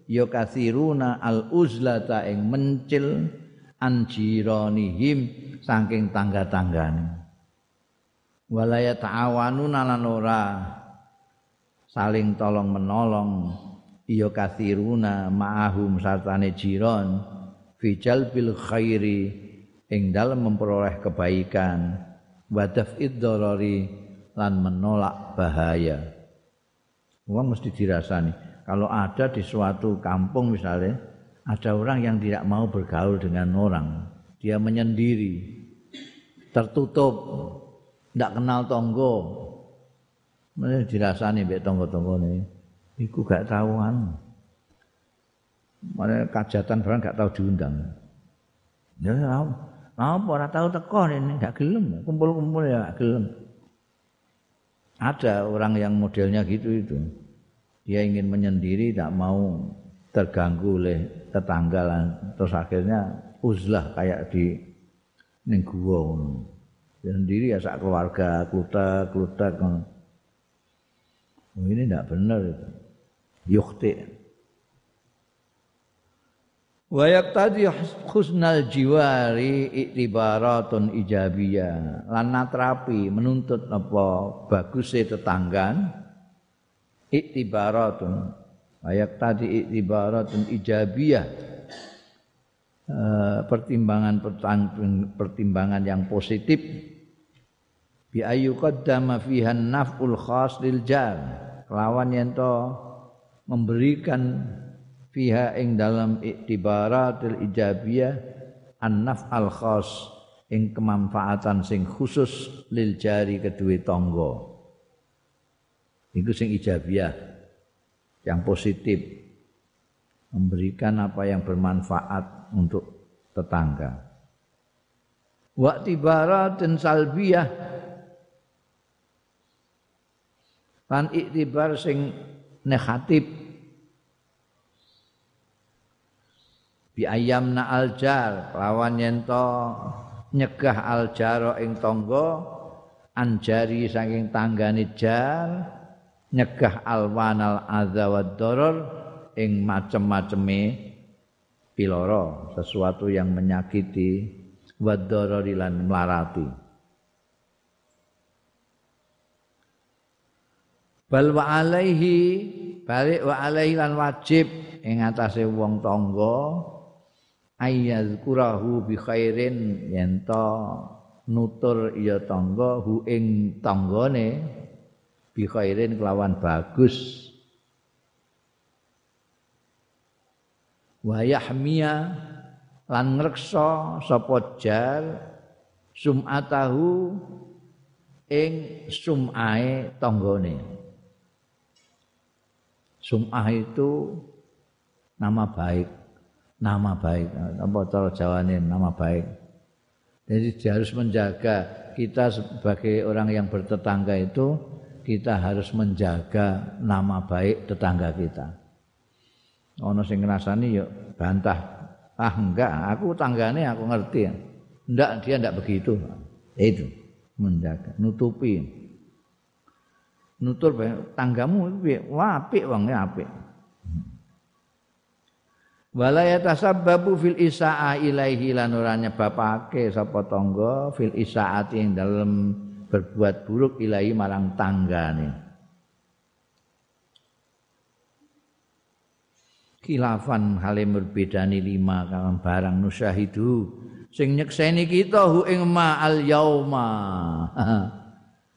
ya katsiruna al uzlata ing mencil anjiranihim saking tangga-tanggane. Walaya ta'awanuna lan ora saling tolong menolong. Iya katsiruna ma'ahum sartane jiron fijal bil khairi ing dalam memperoleh kebaikan. Wadaf iddorori lan menolak bahaya. Uang mesti dirasani kalau ada di suatu kampung misalnya ada orang yang tidak mau bergaul dengan orang dia menyendiri tertutup tidak kenal tonggo mesti dirasani mbek tonggo-tonggo ini iku gak tahuan Mana kajatan barang gak tahu diundang. Ya tahu. Apa ora tahu teko ini gak gelem, kumpul-kumpul ya gak. Ada orang yang modelnya gitu itu. Dia ingin menyendiri tak mau terganggu oleh tetangga lah. terus akhirnya uzlah kayak di ning gua sendiri ya sak keluarga klutek-klutek oh, ini tidak benar itu. Yukti wa yaqtadi husnal jiwari iktibaratun ijabiyah. Lan natrapi menuntut apa bagusnya tetanggan iktibaratun. Ayak tadi iktibaratun ijabiyah. Eh, pertimbangan pertimbangan yang positif. Bi ayu qaddama fiha naf'ul khas lil jar kelawan yen memberikan fiha ing dalam iktibaratul ijabiyah an-naf al khas ing kemanfaatan sing khusus lil jari kedua tonggo itu sing ijabiyah yang positif. Memberikan apa yang bermanfaat untuk tetangga. Wa dan salbiyah. Lan iktibar sing negatif. Bi ayamna aljar lawan yento nyegah aljaro ing tangga anjari saking tanggane jar nyegah alwanal adza wad darar ing macem-maceme piloro sesuatu yang menyakiti wad darari lan melarati bal wa alaihi balik wa alaihi lan wajib ing atase wong tangga ayyazkurahu bi khairin yen nutur ya tangga hu ing tanggane bi khairin kelawan bagus. Wa yahmiya lan ngreksa sapa jar sumatahu ing sumae tanggane. Sumah itu nama baik nama baik. Apa cara jawane nama baik? Jadi harus menjaga kita sebagai orang yang bertetangga itu kita harus menjaga nama baik tetangga kita. Ono sing ngrasani yuk bantah. Ah enggak, aku tanggane aku ngerti. Enggak, dia enggak begitu. Itu menjaga, nutupi. Nutur tanggamu piye? Wah, apik wong apik. Wala yatasabbabu fil isa'a ilaihi lan nyebabake sapa tangga fil isaati ing dalem berbuat buruk ilahi marang tanggane. Khilafan halim berbedani lima kawan barang nusyahidu sing nyekseni kita hu ing ma al yauma.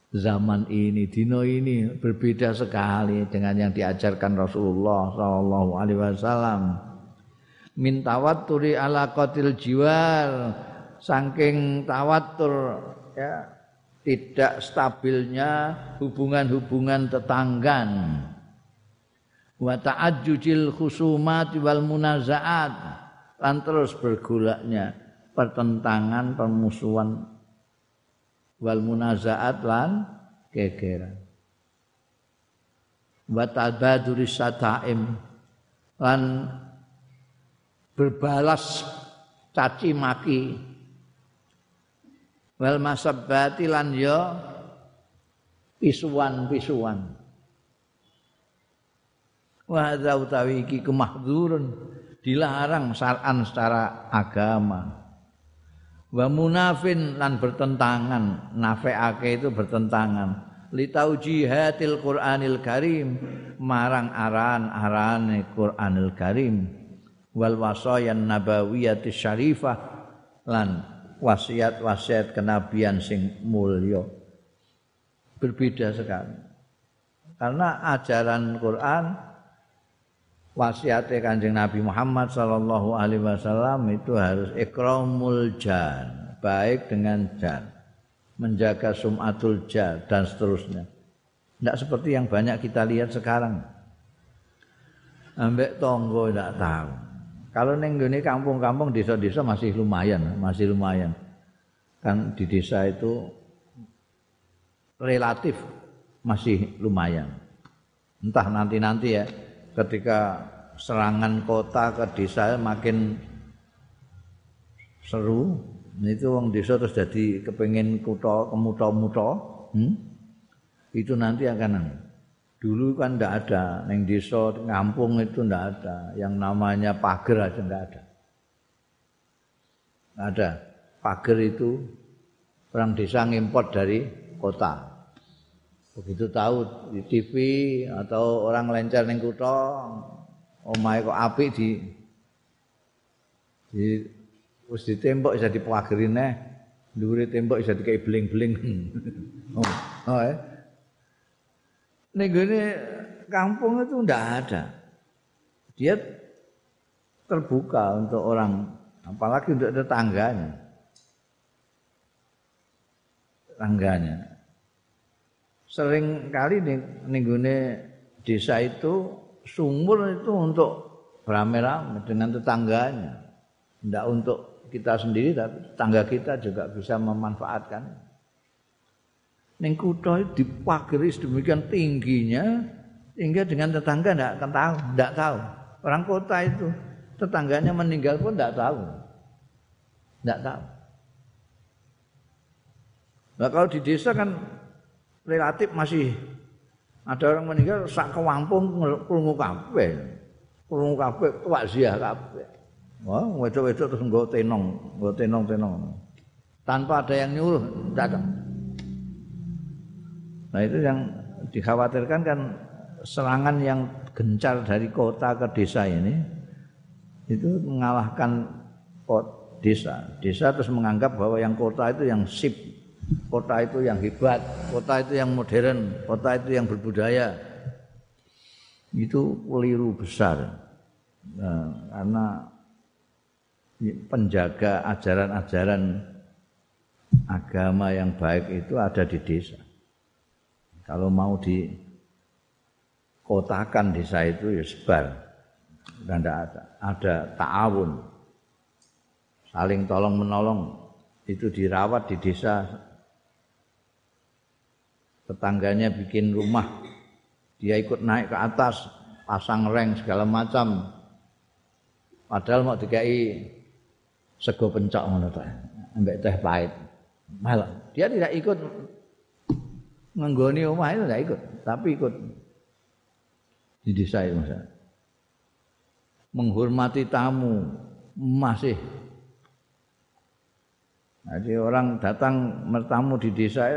Zaman ini, dino ini berbeda sekali dengan yang diajarkan Rasulullah Sallallahu Alaihi Wasallam. Min tawatturi ala qatil jiwar, saking tawatur ya tidak stabilnya hubungan-hubungan tetanggan. Wa ta'ajjujil khusumat wal munazaat. Lan terus bergolaknya pertentangan permusuhan. Wal munazaat lan gegeran. Wa tabaduris sataim. Lan berbalas caci maki wal masabbati lan ya pisuan-pisuan wa hadza utawi iki kemahdzurun dilarang syar'an secara agama. Wa munafin lan bertentangan nafeake itu bertentangan. Li taujihatil qur'anil karim marang aran-arane qur'anil karim. Wal wasayan nabawiyatis syarifah lan wasiat-wasiat kenabian sing mulya. Berbeda sekali. Karena ajaran Quran wasiatnya kanjeng Nabi Muhammad Sallallahu Alaihi Wasallam itu harus ikramul jan baik dengan jan menjaga sumatul jan dan seterusnya. Tidak seperti yang banyak kita lihat sekarang. Ambek tonggo tidak tahu kalau neng gini kampung-kampung desa-desa masih lumayan, masih lumayan. Kan di desa itu relatif masih lumayan. Entah nanti-nanti ya ketika serangan kota ke desa makin seru, itu wong desa terus jadi kepengen kuto kemuto-muto, hmm? itu nanti akan Dulu kan tidak ada, neng desa, ngampung itu tidak ada. Yang namanya pagar aja tidak ada. Tidak ada. Pagar itu orang desa ngimport dari kota. Begitu tahu di TV atau orang lencar neng kutho omahe kok apik di di wis ditembok bisa dipageri neh dhuwure tembok bisa dikai bling-bling oh, oh eh. Ning kampung itu ndak ada. Dia terbuka untuk orang apalagi untuk tetangganya. Tetangganya. Sering kali nih desa itu sumur itu untuk beramai-ramai dengan tetangganya. Tidak untuk kita sendiri tapi tetangga kita juga bisa memanfaatkan. Ning kutha dipageri sedemikian tingginya sehingga dengan tetangga tidak akan tahu, tidak tahu. Orang kota itu tetangganya meninggal pun tidak tahu. Tidak tahu. Nah kalau di desa kan relatif masih ada orang meninggal sak kewampung krungu kabeh. Krungu kabeh takziah kabeh. Wah, wedok-wedok terus nggo tenong, nggo tenong-tenong. Tanpa ada yang nyuruh datang. Nah itu yang dikhawatirkan kan serangan yang gencar dari kota ke desa ini itu mengalahkan desa. Desa terus menganggap bahwa yang kota itu yang sip, kota itu yang hebat, kota itu yang modern, kota itu yang berbudaya. Itu keliru besar. Nah, karena penjaga ajaran-ajaran agama yang baik itu ada di desa. Kalau mau dikotakan desa itu ya sebar. Dan ada ada ta'awun. Saling tolong menolong. Itu dirawat di desa. Tetangganya bikin rumah. Dia ikut naik ke atas pasang reng segala macam. Padahal mau dikai sego pencok ngono ambek teh pahit. Malah dia tidak ikut menggoni rumah itu tidak ikut tapi ikut. Di desa itu misalnya menghormati tamu masih. Jadi orang datang bertamu di desa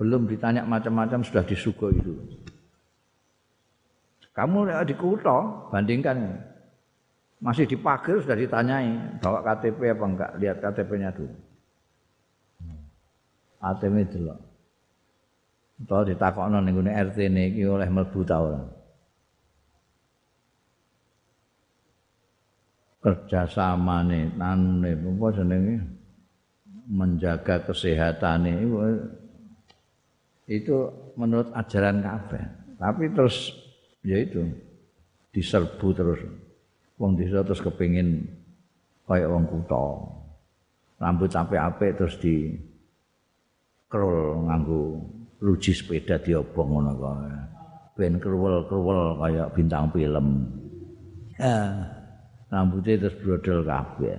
belum ditanya macam-macam sudah disuguh itu. Kamu di kota bandingkan. Masih di pagar sudah ditanyai bawa KTP apa enggak lihat KTP-nya dulu. ATM itu Atau ditakokno ning RT niki oleh mlebu ta ora. kerjasamane nanune apa jenenge? Menjaga kesehatan itu menurut ajaran kabeh. Tapi terus ya itu diserbu terus. Wong desa terus kepingin kaya wong kutha. Rambut sampai apik terus di krul nganggo luji sepeda diobong ngono kok ben kruwel-kruwel kaya bintang film ah rambutnya terus brodol kabeh.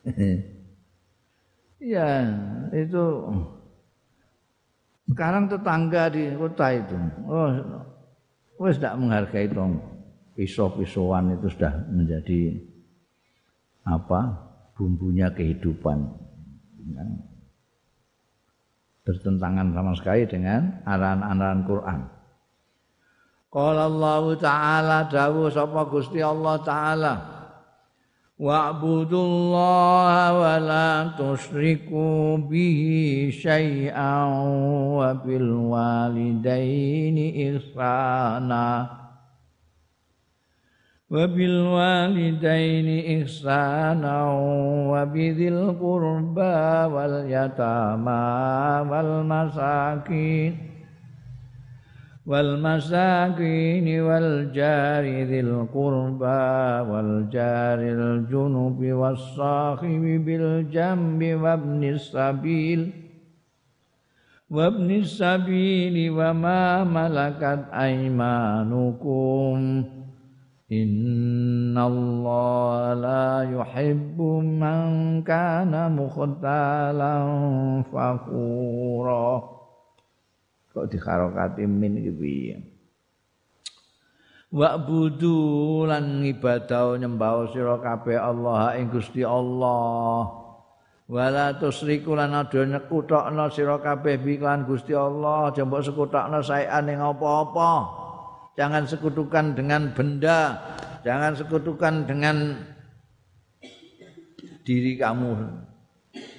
ya, itu sekarang tetangga di kota itu, oh, wes tidak menghargai tong pisau-pisauan itu sudah menjadi apa bumbunya kehidupan. Ya. Bertentangan sama sekali dengan arahan-arahan Quran. Qala Allah Ta'ala dawuh sapa Gusti Allah Ta'ala Wa'budullaha wa la tusyriku bihi syai'an wa bil walidaini ihsana وبالوالدين إحسانا وبذي القربى واليتامى والمساكين والمساكين والجار ذي القربى والجار الجنب والصاحب بالجنب وابن السبيل وابن السبيل وما ملكت أيمانكم. إن الله لا يحب من كان مختالا فخورا kok dikharokati min iki piye wa budu lan ibadah nyembah sira kabeh Allah ing Gusti Allah wala tusriku lan aja nyekutokno sira kabeh iklan Gusti Allah aja mbok sekutokno saean ing apa-apa jangan sekutukan dengan benda, jangan sekutukan dengan diri kamu.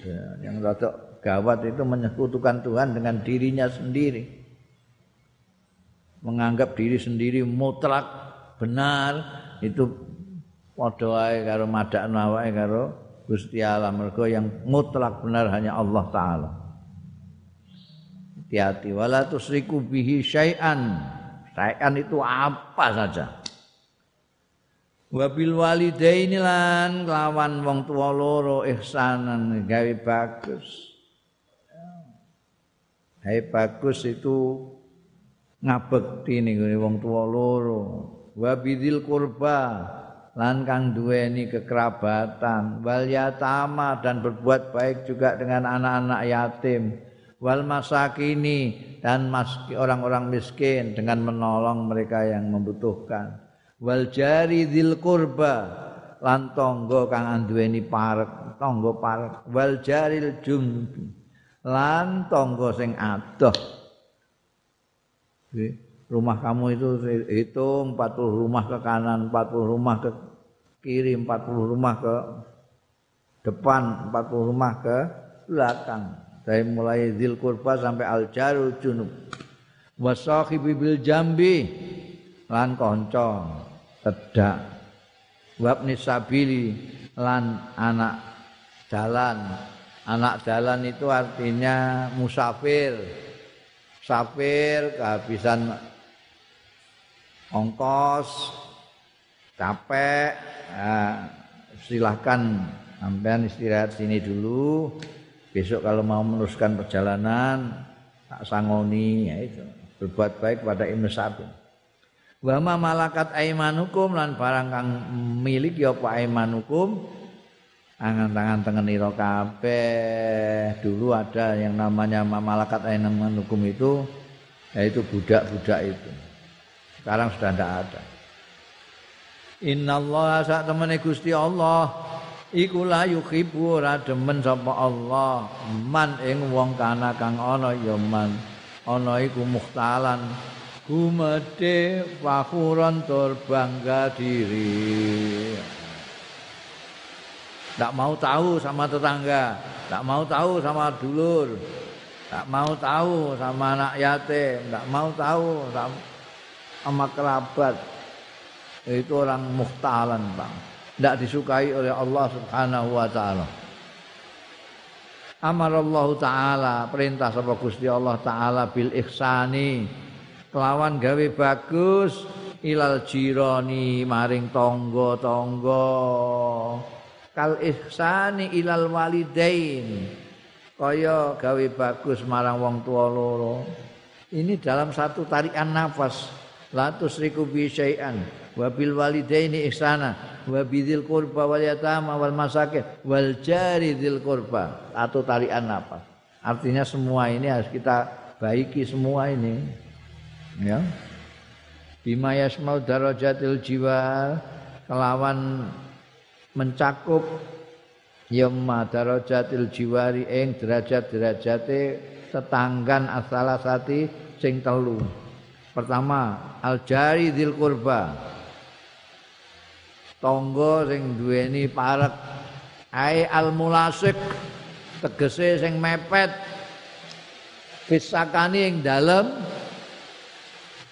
Ya, yang rada gawat itu menyekutukan Tuhan dengan dirinya sendiri. Menganggap diri sendiri mutlak benar itu padha wae karo madakno awake karo Gusti Allah mergo yang mutlak benar hanya Allah taala. Hati-hati wala tusriku bihi syai'an. Syai'an itu apa saja. Wabil walidaini lan kelawan wong tua loro ihsanan gawe bagus. Hai bagus itu ngabekti ning wong tua loro. Wabidil kurba lan kang duweni kekerabatan wal yatama dan berbuat baik juga dengan anak-anak yatim wal masakini dan orang-orang miskin dengan menolong mereka yang membutuhkan. Wal jari dzil qurba lan tangga kang anduweni parek tangga parek. Wal jaril jumbi lan tangga sing adoh. Rumah kamu itu hitung 40 rumah ke kanan 40 rumah ke kiri 40 rumah ke depan 40 rumah ke belakang dari mulai zil kurba sampai al jarul junub wasahibi bil jambi lan konco tedak. Wabni sabili lan anak jalan anak jalan itu artinya musafir. Musafir kehabisan ongkos capek. Ya, silahkan sampean istirahat sini dulu besok kalau mau meneruskan perjalanan tak sangoni ya itu. Berbuat baik pada Ibnu Sabin wa ma malakat aimanukum lan barang kang milik ya apa aimanukum angan-tangan tengen ira kabeh. Dulu ada yang namanya malakat aimanukum itu yaitu budak-budak itu. Sekarang sudah tidak ada. Innallaha sak temene Gusti Allah iku la yuhibbu ora demen sapa Allah. Man ing wong kana kang ana ya man. Ana iku muhtalan gumede fakhuron tur bangga diri. Tak mau tahu sama tetangga. Tak mau tahu sama dulur. Tak mau tahu sama anak yatim. Tak mau tahu sama kerabat. Itu orang muhtalan bang tidak disukai oleh Allah Subhanahu wa taala. Amar Allah taala perintah sapa Gusti Allah taala bil ihsani. Kelawan gawe bagus ilal jirani maring tangga-tangga. Kal ihsani ilal walidain. Kaya gawe bagus marang wong tua loro. Ini dalam satu tarikan nafas la tusriku bi syai'an wa bil walidaini ihsana wa bidzil qurba wal yatama wal masakin wal jari dzil qurba. Atau tarian apa? Artinya semua ini harus kita baiki semua ini. Ya. Bima yasmau darajatil jiwa kelawan mencakup. Yamma darajatil jiwari ing derajat-derajate tetanggan asalasati sing telu pertama al jari dzil qurba tangga sing duweni parek. Ai al mulasik tegese sing mepet. Pisakani ing dalem.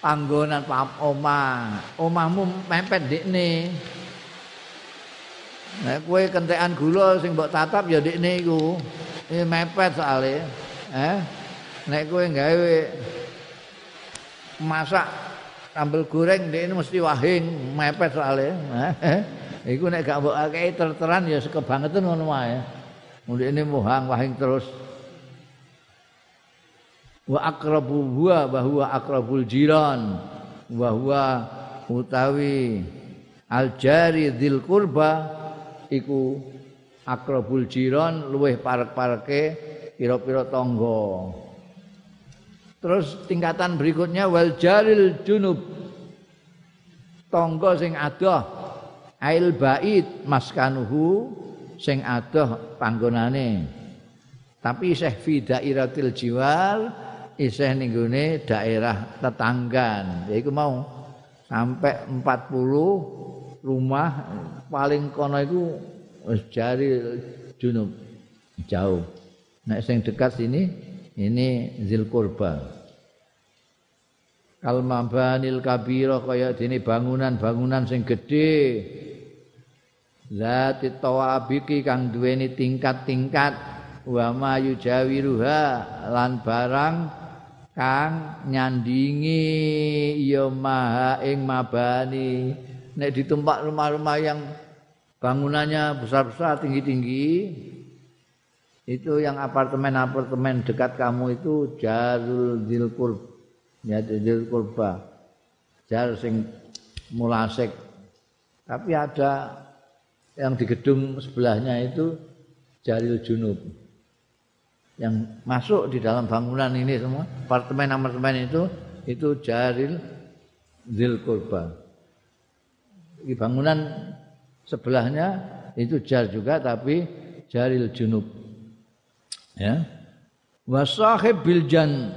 Panggonan pap omah. Omahmu mepet dikne nek kowe kentekan gula sing mbok tatap ya dikne iku. Iki mepet soalé eh? Nek kowe gawe masak sambel goreng ini mesti wahing mepet soalnya. Iku nek gak mbok akeh terteran ya sekebangetan ngono wae. Ini muhang wahing terus. Wa akrabu huwa bahwa akrabul jiran bahwa utawi al jari dzil qurba iku akrabul jiran luweh parek-pareke pira-pira tangga Terus tingkatan berikutnya wal jaril junub. Tonggo sing adoh ail bait maskanuhu sing adoh panggonane. Tapi isih fi dairatil jiwal isih ning daerah tetanggan. Yaiku mau sampai 40 rumah paling kono itu jari junub jauh. Nek sing dekat sini ini Zilkurba. Kalmabanil kabiro kaya dene bangunan-bangunan sing gedhe. Zati tawabiki kang duweni tingkat-tingkat wa ma yujawiruha lan barang kang nyandingi ya maha ing mabani nek ditumpak rumah-rumah yang bangunannya besar-besar tinggi-tinggi itu yang apartemen-apartemen dekat kamu itu jarul dilkur ya dilkurba jar sing mulasek. Tapi ada yang di gedung sebelahnya itu jaril junub. Yang masuk di dalam bangunan ini semua apartemen-apartemen itu itu jaril zil kurba di bangunan sebelahnya itu jar juga tapi jaril junub ya. Wasahib biljan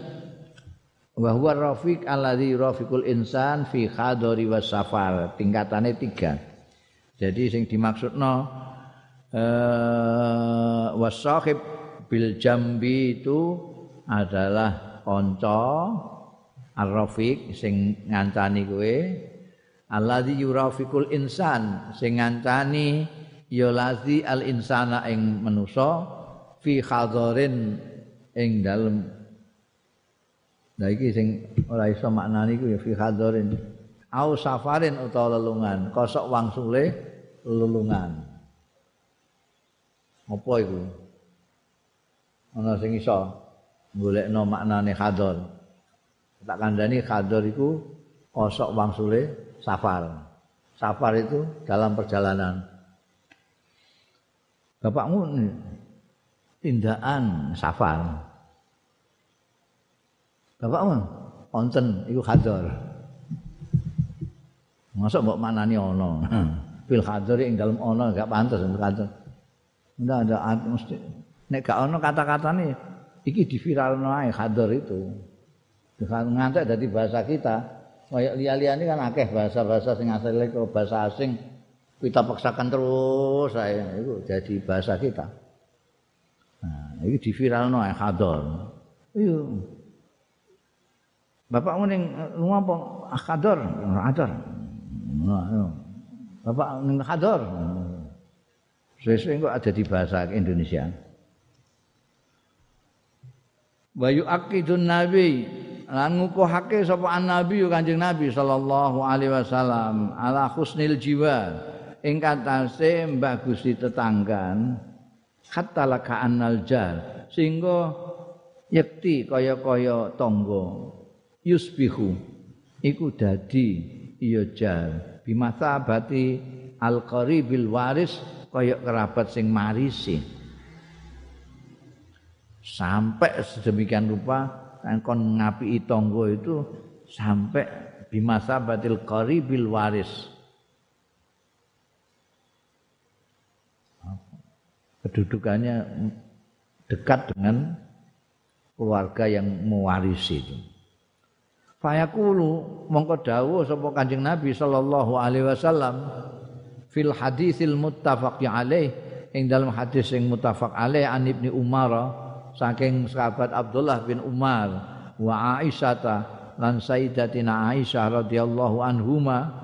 wa huwa rafiq alladhi rafiqul insan fi khadari wasafar tingkatannya tiga. Jadi sing dimaksudno eh wasahib bil jambi itu adalah kanca arrafiq sing ngancani kowe. Alladzi yurafiqul insan sing ngancani ya lazi al insana ing manusa fi hadarin ing dalem Nah iki sing ora iso maknani ku ya fi hadarin au safarin utawa lelungan kosok wangsule lelungan apa iku ana sing iso golekno maknane hador. Tak kandhani hador iku kosok wangsule safar. Safar itu dalam perjalanan. Bapakmu tindakan safar. Bapakmu konten iku hador. Masuk mbok maknani ana. Fil hador ing dalem ana gak pantes hador. Ndak ada mesti nek gak ono kata-katane iki diviralno ae hadar itu. Ngantek dadi bahasa kita. Kaya liya-liyane kan akeh bahasa-bahasa sing asale bahasa asing kita paksakan terus saya itu jadi bahasa kita. Nah, ini diviralno ae hadar. Iya. Bapak ning lunga apa hadar? Hadar. Nah, Bapak ning hadar. Sesuai kok ada di bahasa Indonesia. wa yu'aqidun nabi lan ngukuhake sapa nabi kanjeng nabi sallallahu alaihi wasallam ala husnil jiwa ing katase mbagusi tetanggan hatta laka annal jar sehingga yekti kaya-kaya tangga. Yusbihu. Iku dadi iya jar bimasabati al qaribil waris kaya kerabat sing marisi. Sampai sedemikian rupa kon ngapi tonggo itu sampai bimasa batil qaribil waris kedudukannya dekat dengan keluarga yang mewarisi itu. Fayaqulu mongko dawuh sapa Kanjeng Nabi sallallahu alaihi wasallam fil hadisil muttafaq alaih ing dalam hadis yang muttafaq alaih an Ibnu Umar saking sahabat Abdullah bin Umar wa Aisyah lan Sayyidatina Aisyah radhiyallahu anhuma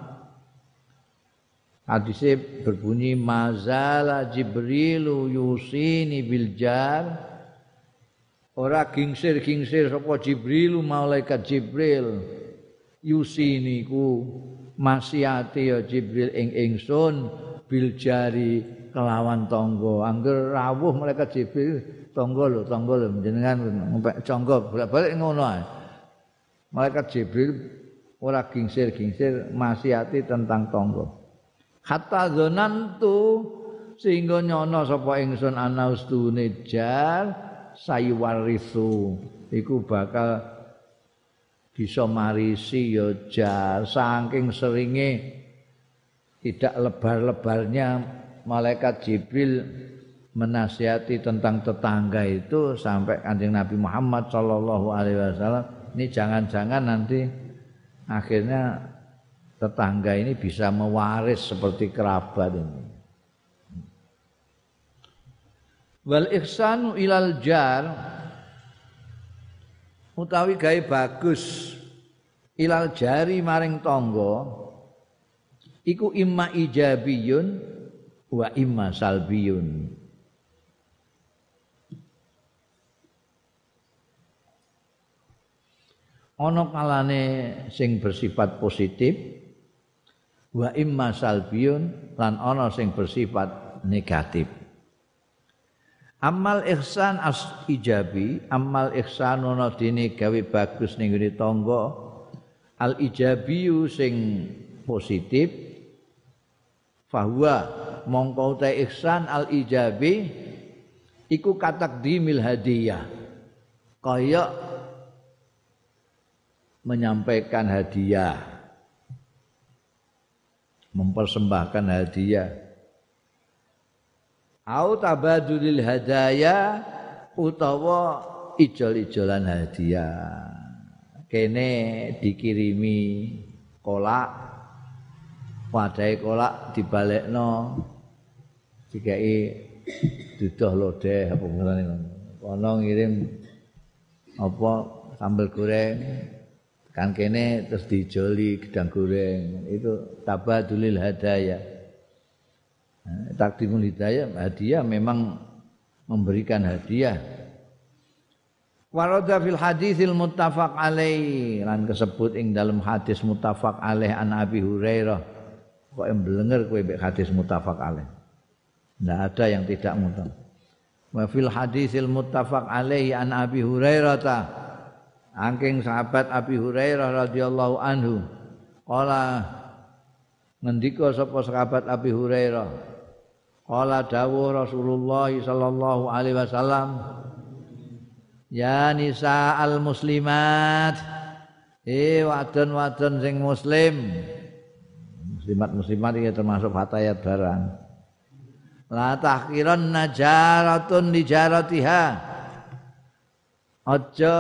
hadisnya berbunyi mazala Jibrilu yusini bil jar ora gingsir-gingsir sapa Jibrilu malaikat Jibril yusini ku masihati ya Jibril ing ingsun bil jari kelawan tonggo angger rawuh malaikat Jibril tangga lho, tangga lho jenengan ngempek cangga bolak-balik ngono ae. Malaikat Jibril ora gingsir-gingsir masihati tentang tangga. Hatta zonantu sehingga nyono sapa ingsun ana ustune jar sayuwarisu. Iku bakal bisa marisi ya jar saking seringe tidak lebar-lebarnya malaikat Jibril menasihati tentang tetangga itu sampai kanjeng Nabi Muhammad Shallallahu Alaihi Wasallam. Ini jangan-jangan nanti akhirnya tetangga ini bisa mewaris seperti kerabat ini. Wal ihsanu ilal jar utawi gawe bagus ilal jari maring tangga iku imma ijabiyun wa imma salbiyun. Ana kalane sing bersifat positif wa imma salbiyun lan ana sing bersifat negatif. Amal ihsan as ijabi amal ihsan ana dene gawe bagus ning ngene tangga al ijabi sing positif fahuwa mongko ta ihsan al ijabi iku katakdimil hadiah kaya menyampaikan hadiah mempersembahkan hadiah. Au tabadulil hadaya utawa ijol-ijolan hadiah. Kene dikirimi kolak wadai kolak dibalekno dikai duduh lodeh apa ngirim apa sambal goreng kan kene terus dijoli gedang goreng. Itu tabadulil hadaya. Nah, takdimul hidayah hadiah memang memberikan hadiah. Warada fil hadisil muttafaq alaih. Lan kesebut ing dalam hadis muttafaq alaih an Abi Hurairah. Kok yang belenger kowe mek hadis muttafaq alaih? Ndak ada yang tidak muttafaq wa fil hadisil muttafaq alaih an Abi Hurairah ta Angking sahabat Abi Hurairah radhiyallahu anhu. Qala ngendika sapa sahabat Abi Hurairah. Qala dawuh Rasulullah sallallahu alaihi wasallam. Ya nisa al muslimat. Eh wadon-wadon sing muslim. Muslimat muslimat iki termasuk fatayat barang. La tahkiran najaratun lijaratiha. Aja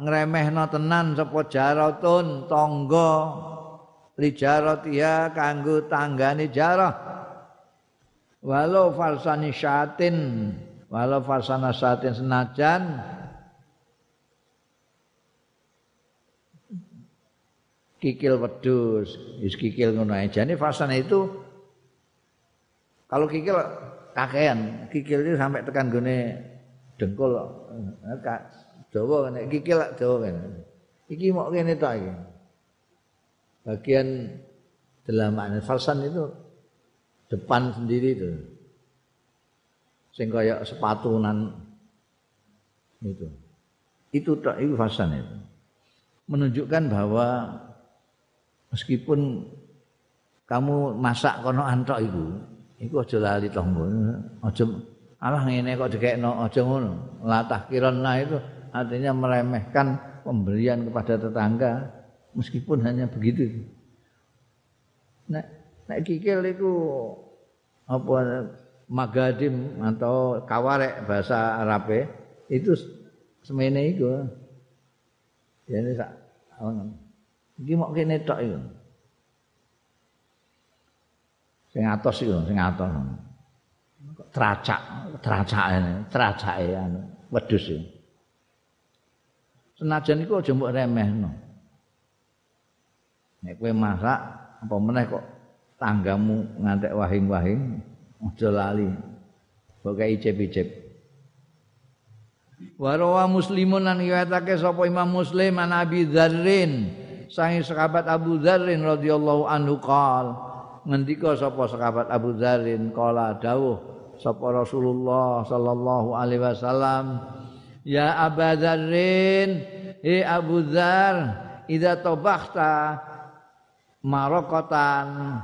ngremehno tenan sapa jaratun tangga lijaratiha kanggo tanggane jarah walau falsani syatin walau falsana syatin senajan. Kikil wedus wis kikil ngono ae. Jane falsana itu kalau kikil kakean kikil itu sampai tekan gone dengkul Dawa nek kikil lak dawa kene. Iki mok kene tok iki. Bagian delaman falsan itu depan sendiri itu. Sing kaya sepatunan itu. Itu tok itu falsan itu. Menunjukkan bahwa meskipun kamu masak kono antok iku, iku aja lali tonggo. Aja alah ngene kok dikekno aja ngono. Latah kirana itu artinya meremehkan pemberian kepada tetangga meskipun hanya begitu. Nek nek kikil itu apa magadim atau kawarek bahasa Arabe itu semene iku. Ya ini sak iki mok kene tok iku. Sing atos iku, sing atos. Tracak, tracake, tracake anu wedhus iki. Senajan iku aja mbok remehno. Nek kowe masak apa meneh kok tanggamu ngantek wahing-wahing aja lali. Pokoke icip-icip. Warawa muslimun lan riwayatake sapa Imam Muslim an Abi Dzarrin sangi sahabat Abu Dzarrin radhiyallahu anhu qol ngendika sapa sahabat Abu Dzarrin qala dawuh sapa Rasulullah sallallahu alaihi wasallam Ya Abu Dzarrin, he Abu Dzar, idza tabakhta marokotan.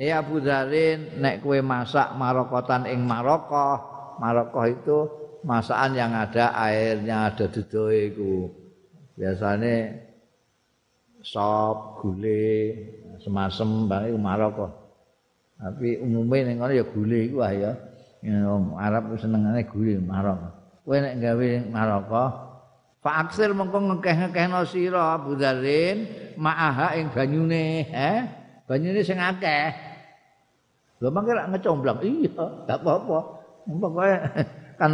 He Abu Dzarrin, nek kowe masak marokotan ing marokoh, marokoh itu masakan yang ada airnya, ada dudoe iku. Biasane sop, gule, semasem bang iku marokoh. Tapi umumnya ning kono ya gule iku ah ya. Arab senengane gule marokoh. Kowe nek gawe maraka Fa aksir mengko ngekeh-ngekehno sira Abu Dzarin ma'aha ing banyune, eh? Banyune sing akeh. Lho mangke rak ngecomblang. Iya, enggak apa-apa. Pokoke kan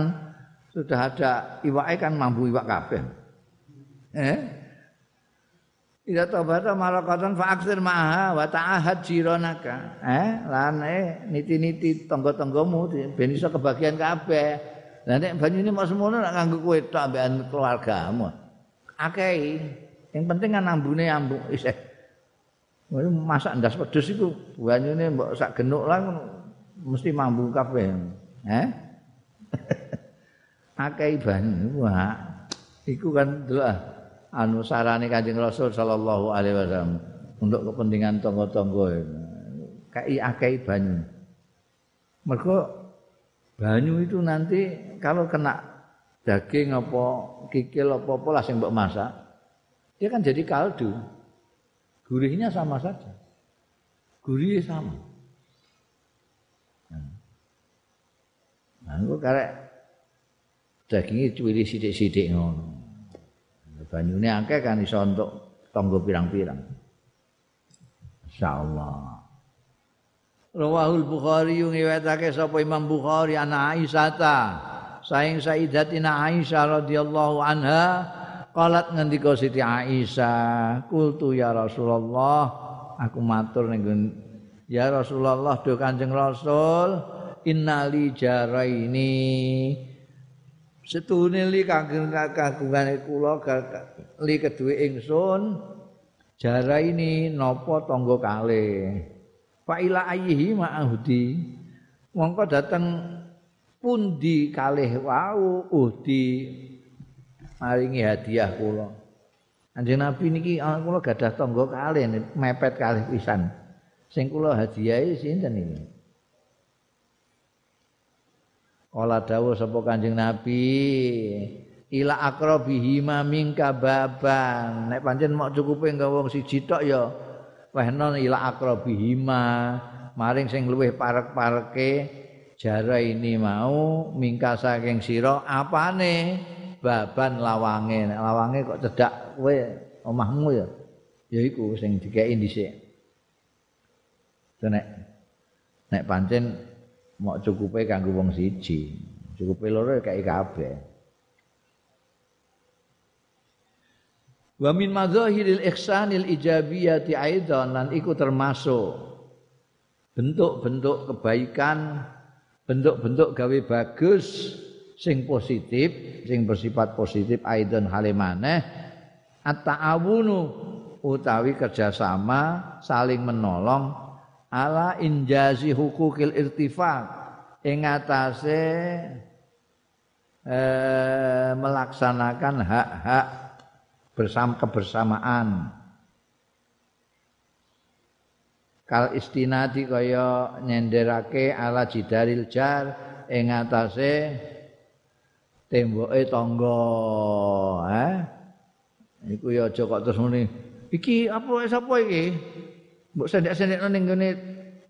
sudah ada iwake kan mambu iwak kabeh. Eh? Ida tabata malakatan fa aksir ma'aha wa ta'ahad jironaka. Eh, lan eh niti-niti tangga-tanggamu ben iso kebagian kabeh. Lah nek banyune mok semono nek nganggo kowe tok ambekan keluargamu. Akeh. Yang penting kan ambune ambu isih. masak ndas pedes iku banyune mbok sak genuk lah mesti mambu kabeh. Eh? Akeh banyu. Wah. Iku kan doa anu sarane Kanjeng Rasul sallallahu alaihi wasallam untuk kepentingan tangga-tangga. Kai akeh banyu. Mergo banyu itu nanti kalau kena daging apa kikil apa lah sing mbok masak dia kan jadi kaldu. Gurihnya sama saja. Gurihnya sama. Nah. Itu karek dagingnya cuwili sidik-sidik ngono. Banyune akeh kan iso untuk tonggo pirang-pirang. Insyaallah. Rawahul Bukhari yung iwetake sapa Imam Bukhari ana Aisyah. Saing Sayyidatina Aisyah radhiyallahu anha qalat ngendika Siti Aisyah, "Qultu ya Rasulullah, aku matur ning Ya Rasulullah do Kanjeng Rasul, innali jaraini. Setune li kagem kagungane kula li kedue ingsun jaraini napa tangga kalih? Fa ila ayyihi ma'ahudi. Mongko dateng pundi kalih wau uhdi maringi hadiah kula. Anjing Nabi niki ah, kula gadah tangga kalih mepet kalih pisan. Sing kula hadiahi sinten iki? Kala dawuh sapa Kanjeng Nabi ila akrabihi ma mingka baban. Nek pancen mok cukupe nggawa wong siji tok ya wehna ila akrabihima maring sing luwih parek-pareke jara ini mau mingka saking sira apane? Baban lawange. Lawange kok cedak kowe omahmu ya? Ya iku sing dikeki dhisik. Nek nek pancen mok cukupe kanggo wong siji. Cukupe loro kaya kabeh. Wa min madzahiril ihsanil ijabiyati aidan lan iku termasuk bentuk-bentuk kebaikan, bentuk-bentuk gawe bagus sing positif, sing bersifat positif aidan halimane at-ta'awunu utawi kerjasama saling menolong ala injazi hukukil irtifaq ing atase eh, melaksanakan hak-hak bersama kebersamaan kal istinadi kaya nyenderake ala jidaril jar ing atase temboke tangga. Eh iku ya aja kok terus muni. Iki apa sapa iki? Mbok sendek-sendekno ning ngene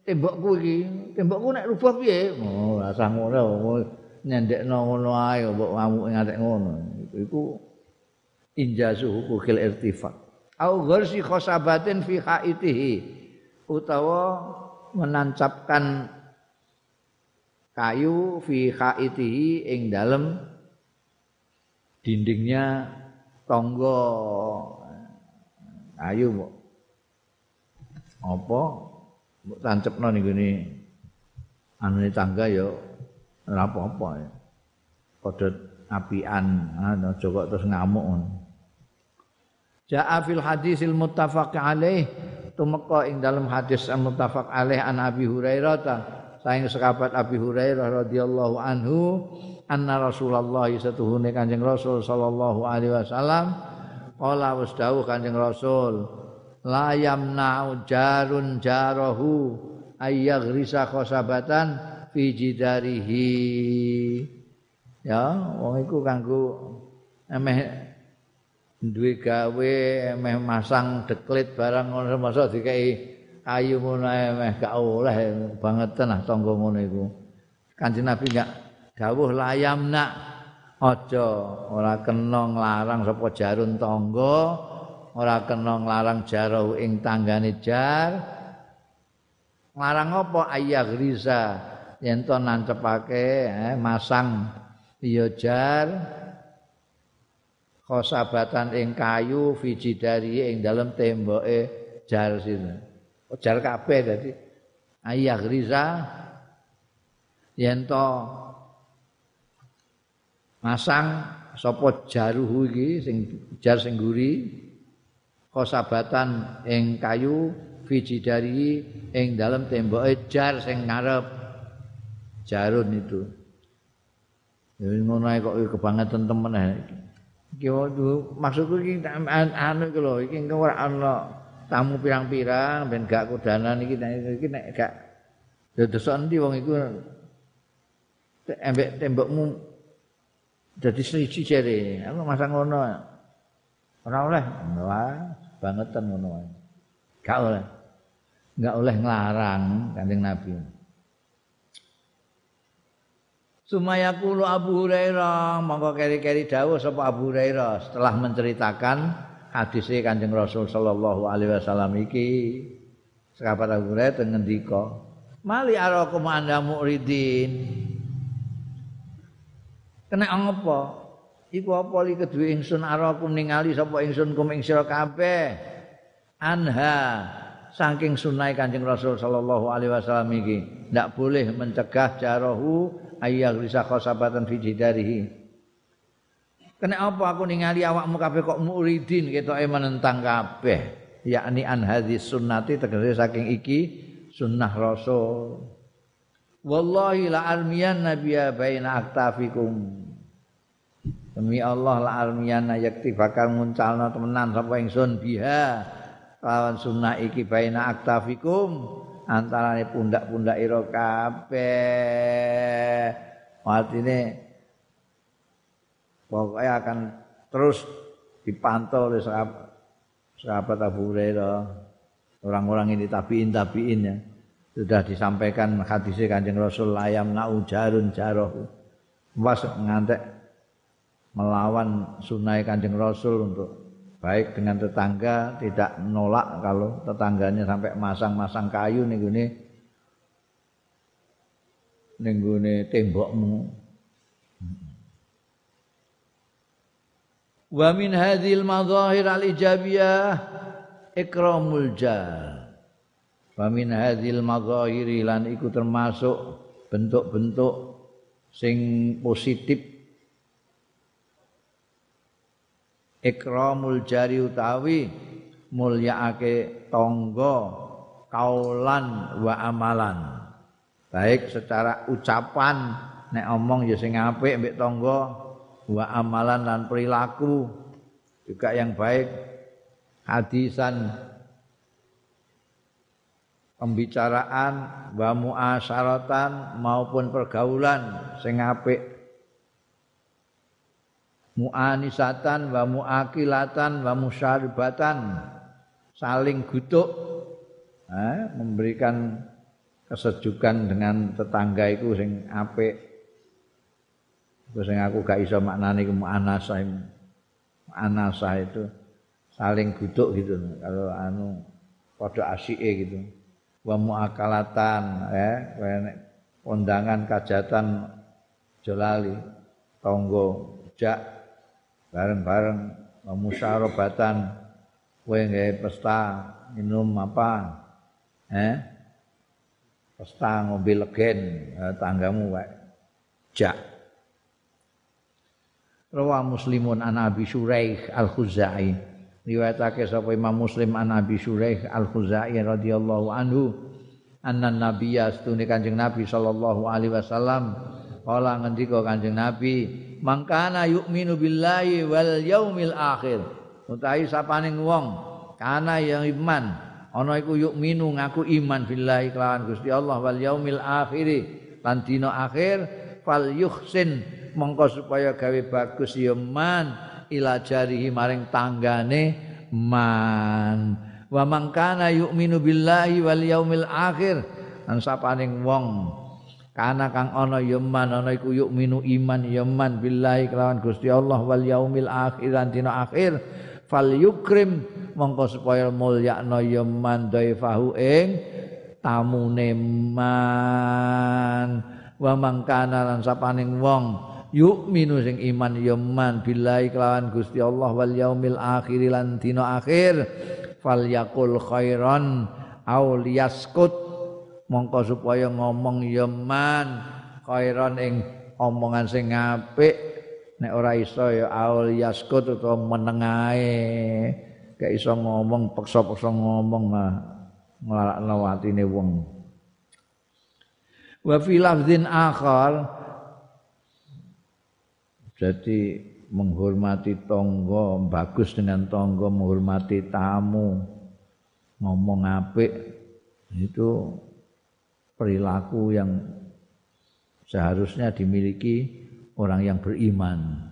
tembokku iki. Tembokku nek rubah piye? Oh rasa ngono nyendekno ngono ae mbok ngamuk ngatek ngono. Iku injazu hukukil irtifaq au gharsi khosabatin fi haitihi utawa menancapkan kayu fi haitihi ing dalem dindingnya tonggo kayu mbok. Apa? Mbok tancepno ning gene anune tangga ya ora apa-apa ya. Padha apian ana kok terus ngamuk ngono. Ja'a fil hadisil muttafaq alaih tumeka ing dalam hadis muttafaq alaih an Abi Hurairah ta saing sahabat Abi Hurairah radhiyallahu anhu anna Rasulullah satuhune Kanjeng Rasul sallallahu alaihi wasallam qala wis dawuh Kanjeng Rasul la yamna'u jarun jarahu ayyaghrisa khosabatan fi jidarihi. Ya wong iku kanggo emeh duwe gawe meh masang deklit barang ngono masa dikai kayu ngono meh gak oleh banget nah tangga ngono iku. Kanjeng nabi gak dawuh layam nak aja ora kena nglarang sapa jarun tangga ora kena nglarang jaro ing tanggane jar. Nglarang apa? Ayah riza yen to nancepake eh, masang ya jar khosabatan ing kayu fiji dari ing dalam temboke jar sini. Oh, jar kabeh dadi. Ayah riza yen to masang sapa jaruhu iki sing jar sing guri kosabatan ing kayu fiji dari ing dalam tembok jar sing ngarep. Jarun itu. Ya ngono kok kebangetan temen iki maksudku iki anu iki lho iki ora ana tamu pirang-pirang ben gak kudanan iki iki nek gak ya dosa endi wong iku embek tembokmu Jadi siji jere, aku masa ngono. Ora oleh, wah, bangetan ngono wae. Gak oleh. Enggak oleh nglarang Kanjeng Nabi. Sumaya kulo Abu Hurairah, monggo keri-keri dawuh sapa Abu Hurairah setelah menceritakan hadisnya Kanjeng Rasul sallallahu alaihi wasallam iki. Sahabat Abu Hurairah ngendika, "Mali arakum anda muridin." Kena apa? Iku apa li kedue ingsun arakum ningali sapa ingsun kum ing sira kabeh. Anha saking sunai Kanjeng Rasul sallallahu alaihi wasallam iki ndak boleh mencegah jarahu ayyah risa khosabatan fi jidarihi. Kena apa aku ningali awakmu kabeh kok muridin ketoke menentang kabeh yakni an hadis sunnati tegese saking iki sunnah Rasul. Wallahi la armiyan nabiyya baina aktafikum. Demi Allah la armiyan yakti bakal muncalna temenan sapa ingsun biha lawan sunnah iki baina aktafikum antarane pundak-pundak ira kabeh. Artine pokoknya akan terus dipantau oleh sahabat, sahabat Abu Hurairah. Orang-orang ini tabiin tabiin ya. Sudah disampaikan hadisnya kanjeng Rasul layam naujarun jaroh was ngantek melawan sunai kanjeng Rasul untuk baik dengan tetangga tidak menolak kalau tetangganya sampai masang-masang kayu nih gini gini tembokmu. Wa min hadhil madhahir al ijabiyah ikramul jar Famin hadhil mazahiri lan iku termasuk bentuk-bentuk sing positif ikramul jari utawi mulyaake tangga kaulan wa amalan. Baik secara ucapan nek omong ya sing apik mbek tangga wa amalan lan perilaku. Juga yang baik hadisan pembicaraan wa muasyaratan maupun pergaulan sing apik muanisatan wa muakilatan wa musyaribatan. Saling gutuk eh, memberikan kesejukan dengan tetangga itu sing apik. Itu sing aku gak iso maknane ku muanasah muanasah itu saling gutuk gitu. Kalau anu padha asike gitu. Wa muakalatan ya undangan kajatan jolali tonggo jak bareng-bareng musyarabatan kowe nggawe pesta minum apa eh pesta ngombe legen eh, tanggamu wae. Jak. Rawa Muslimun an Abi Syuraih Al-Khuzai. Riwayatake sapa Imam Muslim an Abi Syuraih Al-Khuzai radhiyallahu anhu anna nabiyya astune Kanjeng Nabi sallallahu alaihi wasallam kala ngendika Kanjeng Nabi mangkana yu'minu billahi wal yaumil akhir. Utawi sapane wong kana yang iman ana iku yu'minu ngaku iman billahi kelawan Gusti Allah wal yaumil akhir. Lan dina akhir fal yuhsin mongko supaya gawe bagus ya man ila jarihi maring tanggane man. Wa mangkana yu'minu billahi wal yaumil akhir. Lan sapaning wong kana kang ana ya man ana iku yuk minu iman ya man billahi kelawan Gusti Allah wal yaumil akhir lan dina akhir. Fal yukrim mongko supaya mulyakno ya man daifahu ing tamune man. Wa mangkana lan sapaning wong yuk minu sing iman ya man billahi kelawan Gusti Allah wal yaumil akhir lan dina akhir. Fal yakul khairan aw liyaskut mongko supaya ngomong ya man khairan ing omongan sing apik. Nek ora iso ya aw liyaskut utawa menengae gak iso ngomong peksa-peksa ngomong mah nglarakno atine wong. Wa fi lafzin akhar. Jadi menghormati tonggo bagus dengan tonggo menghormati tamu. Ngomong apik itu perilaku yang seharusnya dimiliki orang yang beriman.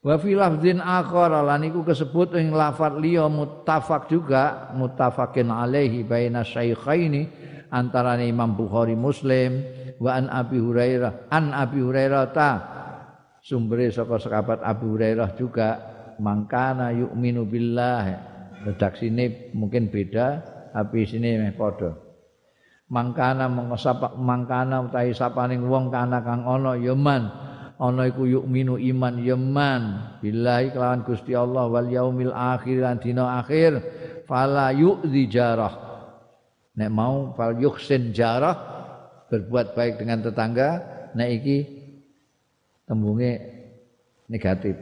Wa fi lafdzin akhar lan iku kesebut ing lafaz liya muttafaq juga muttafaqin alaihi baina syaikhaini antara Imam Bukhari Muslim wa an Abi Hurairah an Abi Hurairah ta sumbere saka sahabat Abu Hurairah juga mangkana yu'minu billah redaksine mungkin beda tapi sini meh padha mangkana mengesapa mangkana utahi sapaning wong kana kang ana ya man ana iku yu'minu iman ya man billahi kelawan Gusti Allah wal yaumil akhir lan dina akhir fala yu'dzi jarah nek mau fal yuhsin jarah berbuat baik dengan tetangga nek iki tembunge negatif.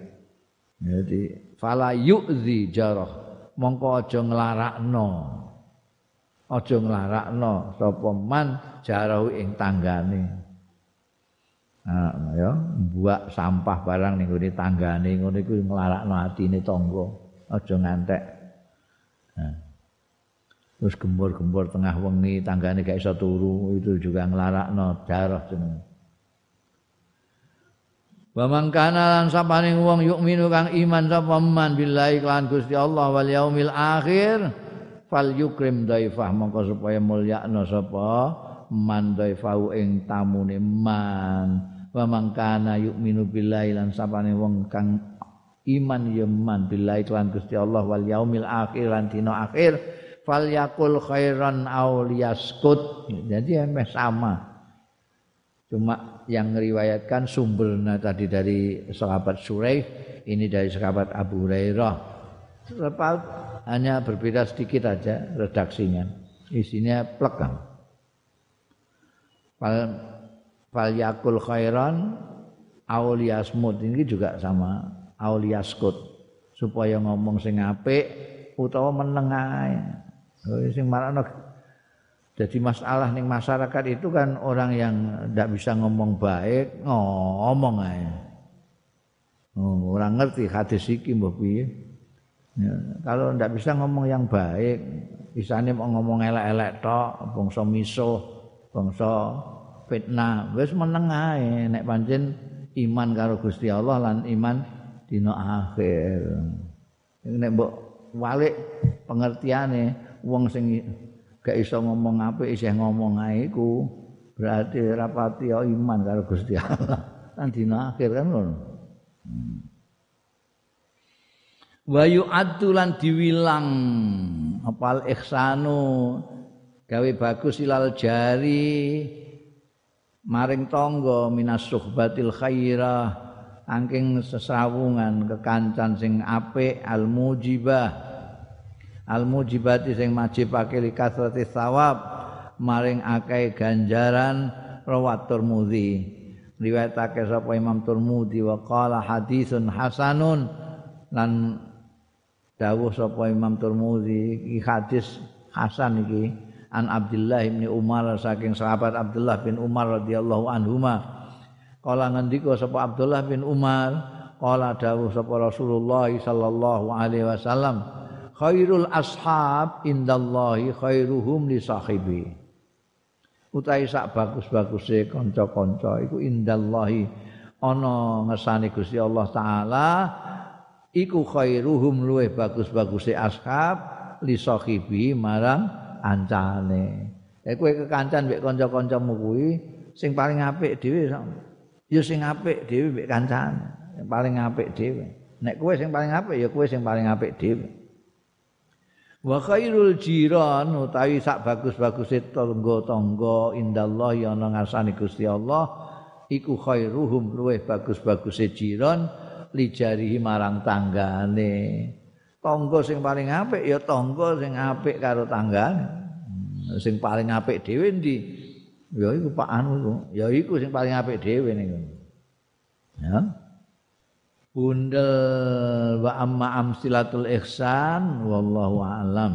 Jadi fala yu'zi jarah. Mongko aja nglarakno. Aja nglarakno sapa man jarahu ing tanggane. Nah, ya, buak sampah barang ning ngene tanggane ngono iku nglarakno atine tangga. Aja ngantek. Nah. Terus gembor-gembor tengah wengi tanggane gak iso turu itu juga nglarakno jarah jenenge. Wa man kana lan sapaning wong yukminu kang iman sapa man billahi lan Gusti Allah wal yaumil akhir fal yukrim daifah mongko supaya mulyakno sapa? Man daifahu ing tamune man. Wa man kana yukminu billahi lan sapaning wong kang iman ya man billahi lan Gusti Allah wal yaumil akhir lan dina akhir. Fal yakul khairan aw liyaskut. Jadi emeh sama. Cuma yang meriwayatkan sumbernya tadi dari sahabat Suraih, ini dari sahabat Abu Hurairah. Lepas hanya berbeda sedikit aja redaksinya. Isinya plekam. Fal, fal yakul khairan auliasmud ini juga sama auliaskut supaya ngomong sing apik utawa meneng ae. Sing marakno jadi masalah nih masyarakat itu kan orang yang tidak bisa ngomong baik, ngomong aja. Oh, orang ngerti hadis iki mbah piye. Ya, kalau tidak bisa ngomong yang baik, isane mau ngomong elek-elek tok, bangsa misuh, bangsa fitnah, wis meneng ae nek pancen iman karo Gusti Allah lan iman dina akhir. Nek mbok walik pengertiane wong sing gak iso ngomong apa isih ngomong ae iku berarti rapati iman karo Gusti Allah kan dina akhir kan ngono hmm. Wa yu'addulan diwilang. Apal ihsanu. Gawe bagus ilal jari. Maring tangga minas suhbatil khairah. Angking sesrawungan kekancan sing apik al mujibah al mujibati sing majibake li kasrati sawab maring akeh ganjaran rawat Tirmidzi riwayatake sapa Imam Tirmidzi wa qala hadisun hasanun. Lan dawuh sapa Imam Tirmidzi iki hadis hasan iki an Abdullah bin Umar saking sahabat Abdullah bin Umar radhiyallahu anhuma. Kala ngendika sapa Abdullah bin Umar kala dawuh sapa Rasulullah sallallahu alaihi wasallam khairul ashab indallahi khairuhum li sahibi. Utai sak bagus-baguse kanca-kanca iku indallahi ana ngersane Gusti Allah taala iku khairuhum luweh bagus-baguse ashab li sahibi marang ancane Ya kowe kekancan mbek kanca-kancamu kuwi sing paling apik dhewe ya sing apik dhewe mbek kancane. Yang paling apik dhewe. Nek kowe sing paling apik ya kowe sing paling apik dhewe. Wa khairul jiran utawi sak bagus-baguse tangga-tangga indallah ya ana ngarsane Gusti Allah iku khairuhum luweh bagus-baguse jiran lijarihi marang tanggane. Tangga sing paling apik ya tangga sing apik karo tanggane. sing paling apik dhewe ndi ya iku Pak Anu iku. Ya iku sing paling apik dhewe niku. Ya. Bundel wa amma amsilatul ihsan wallahu a'lam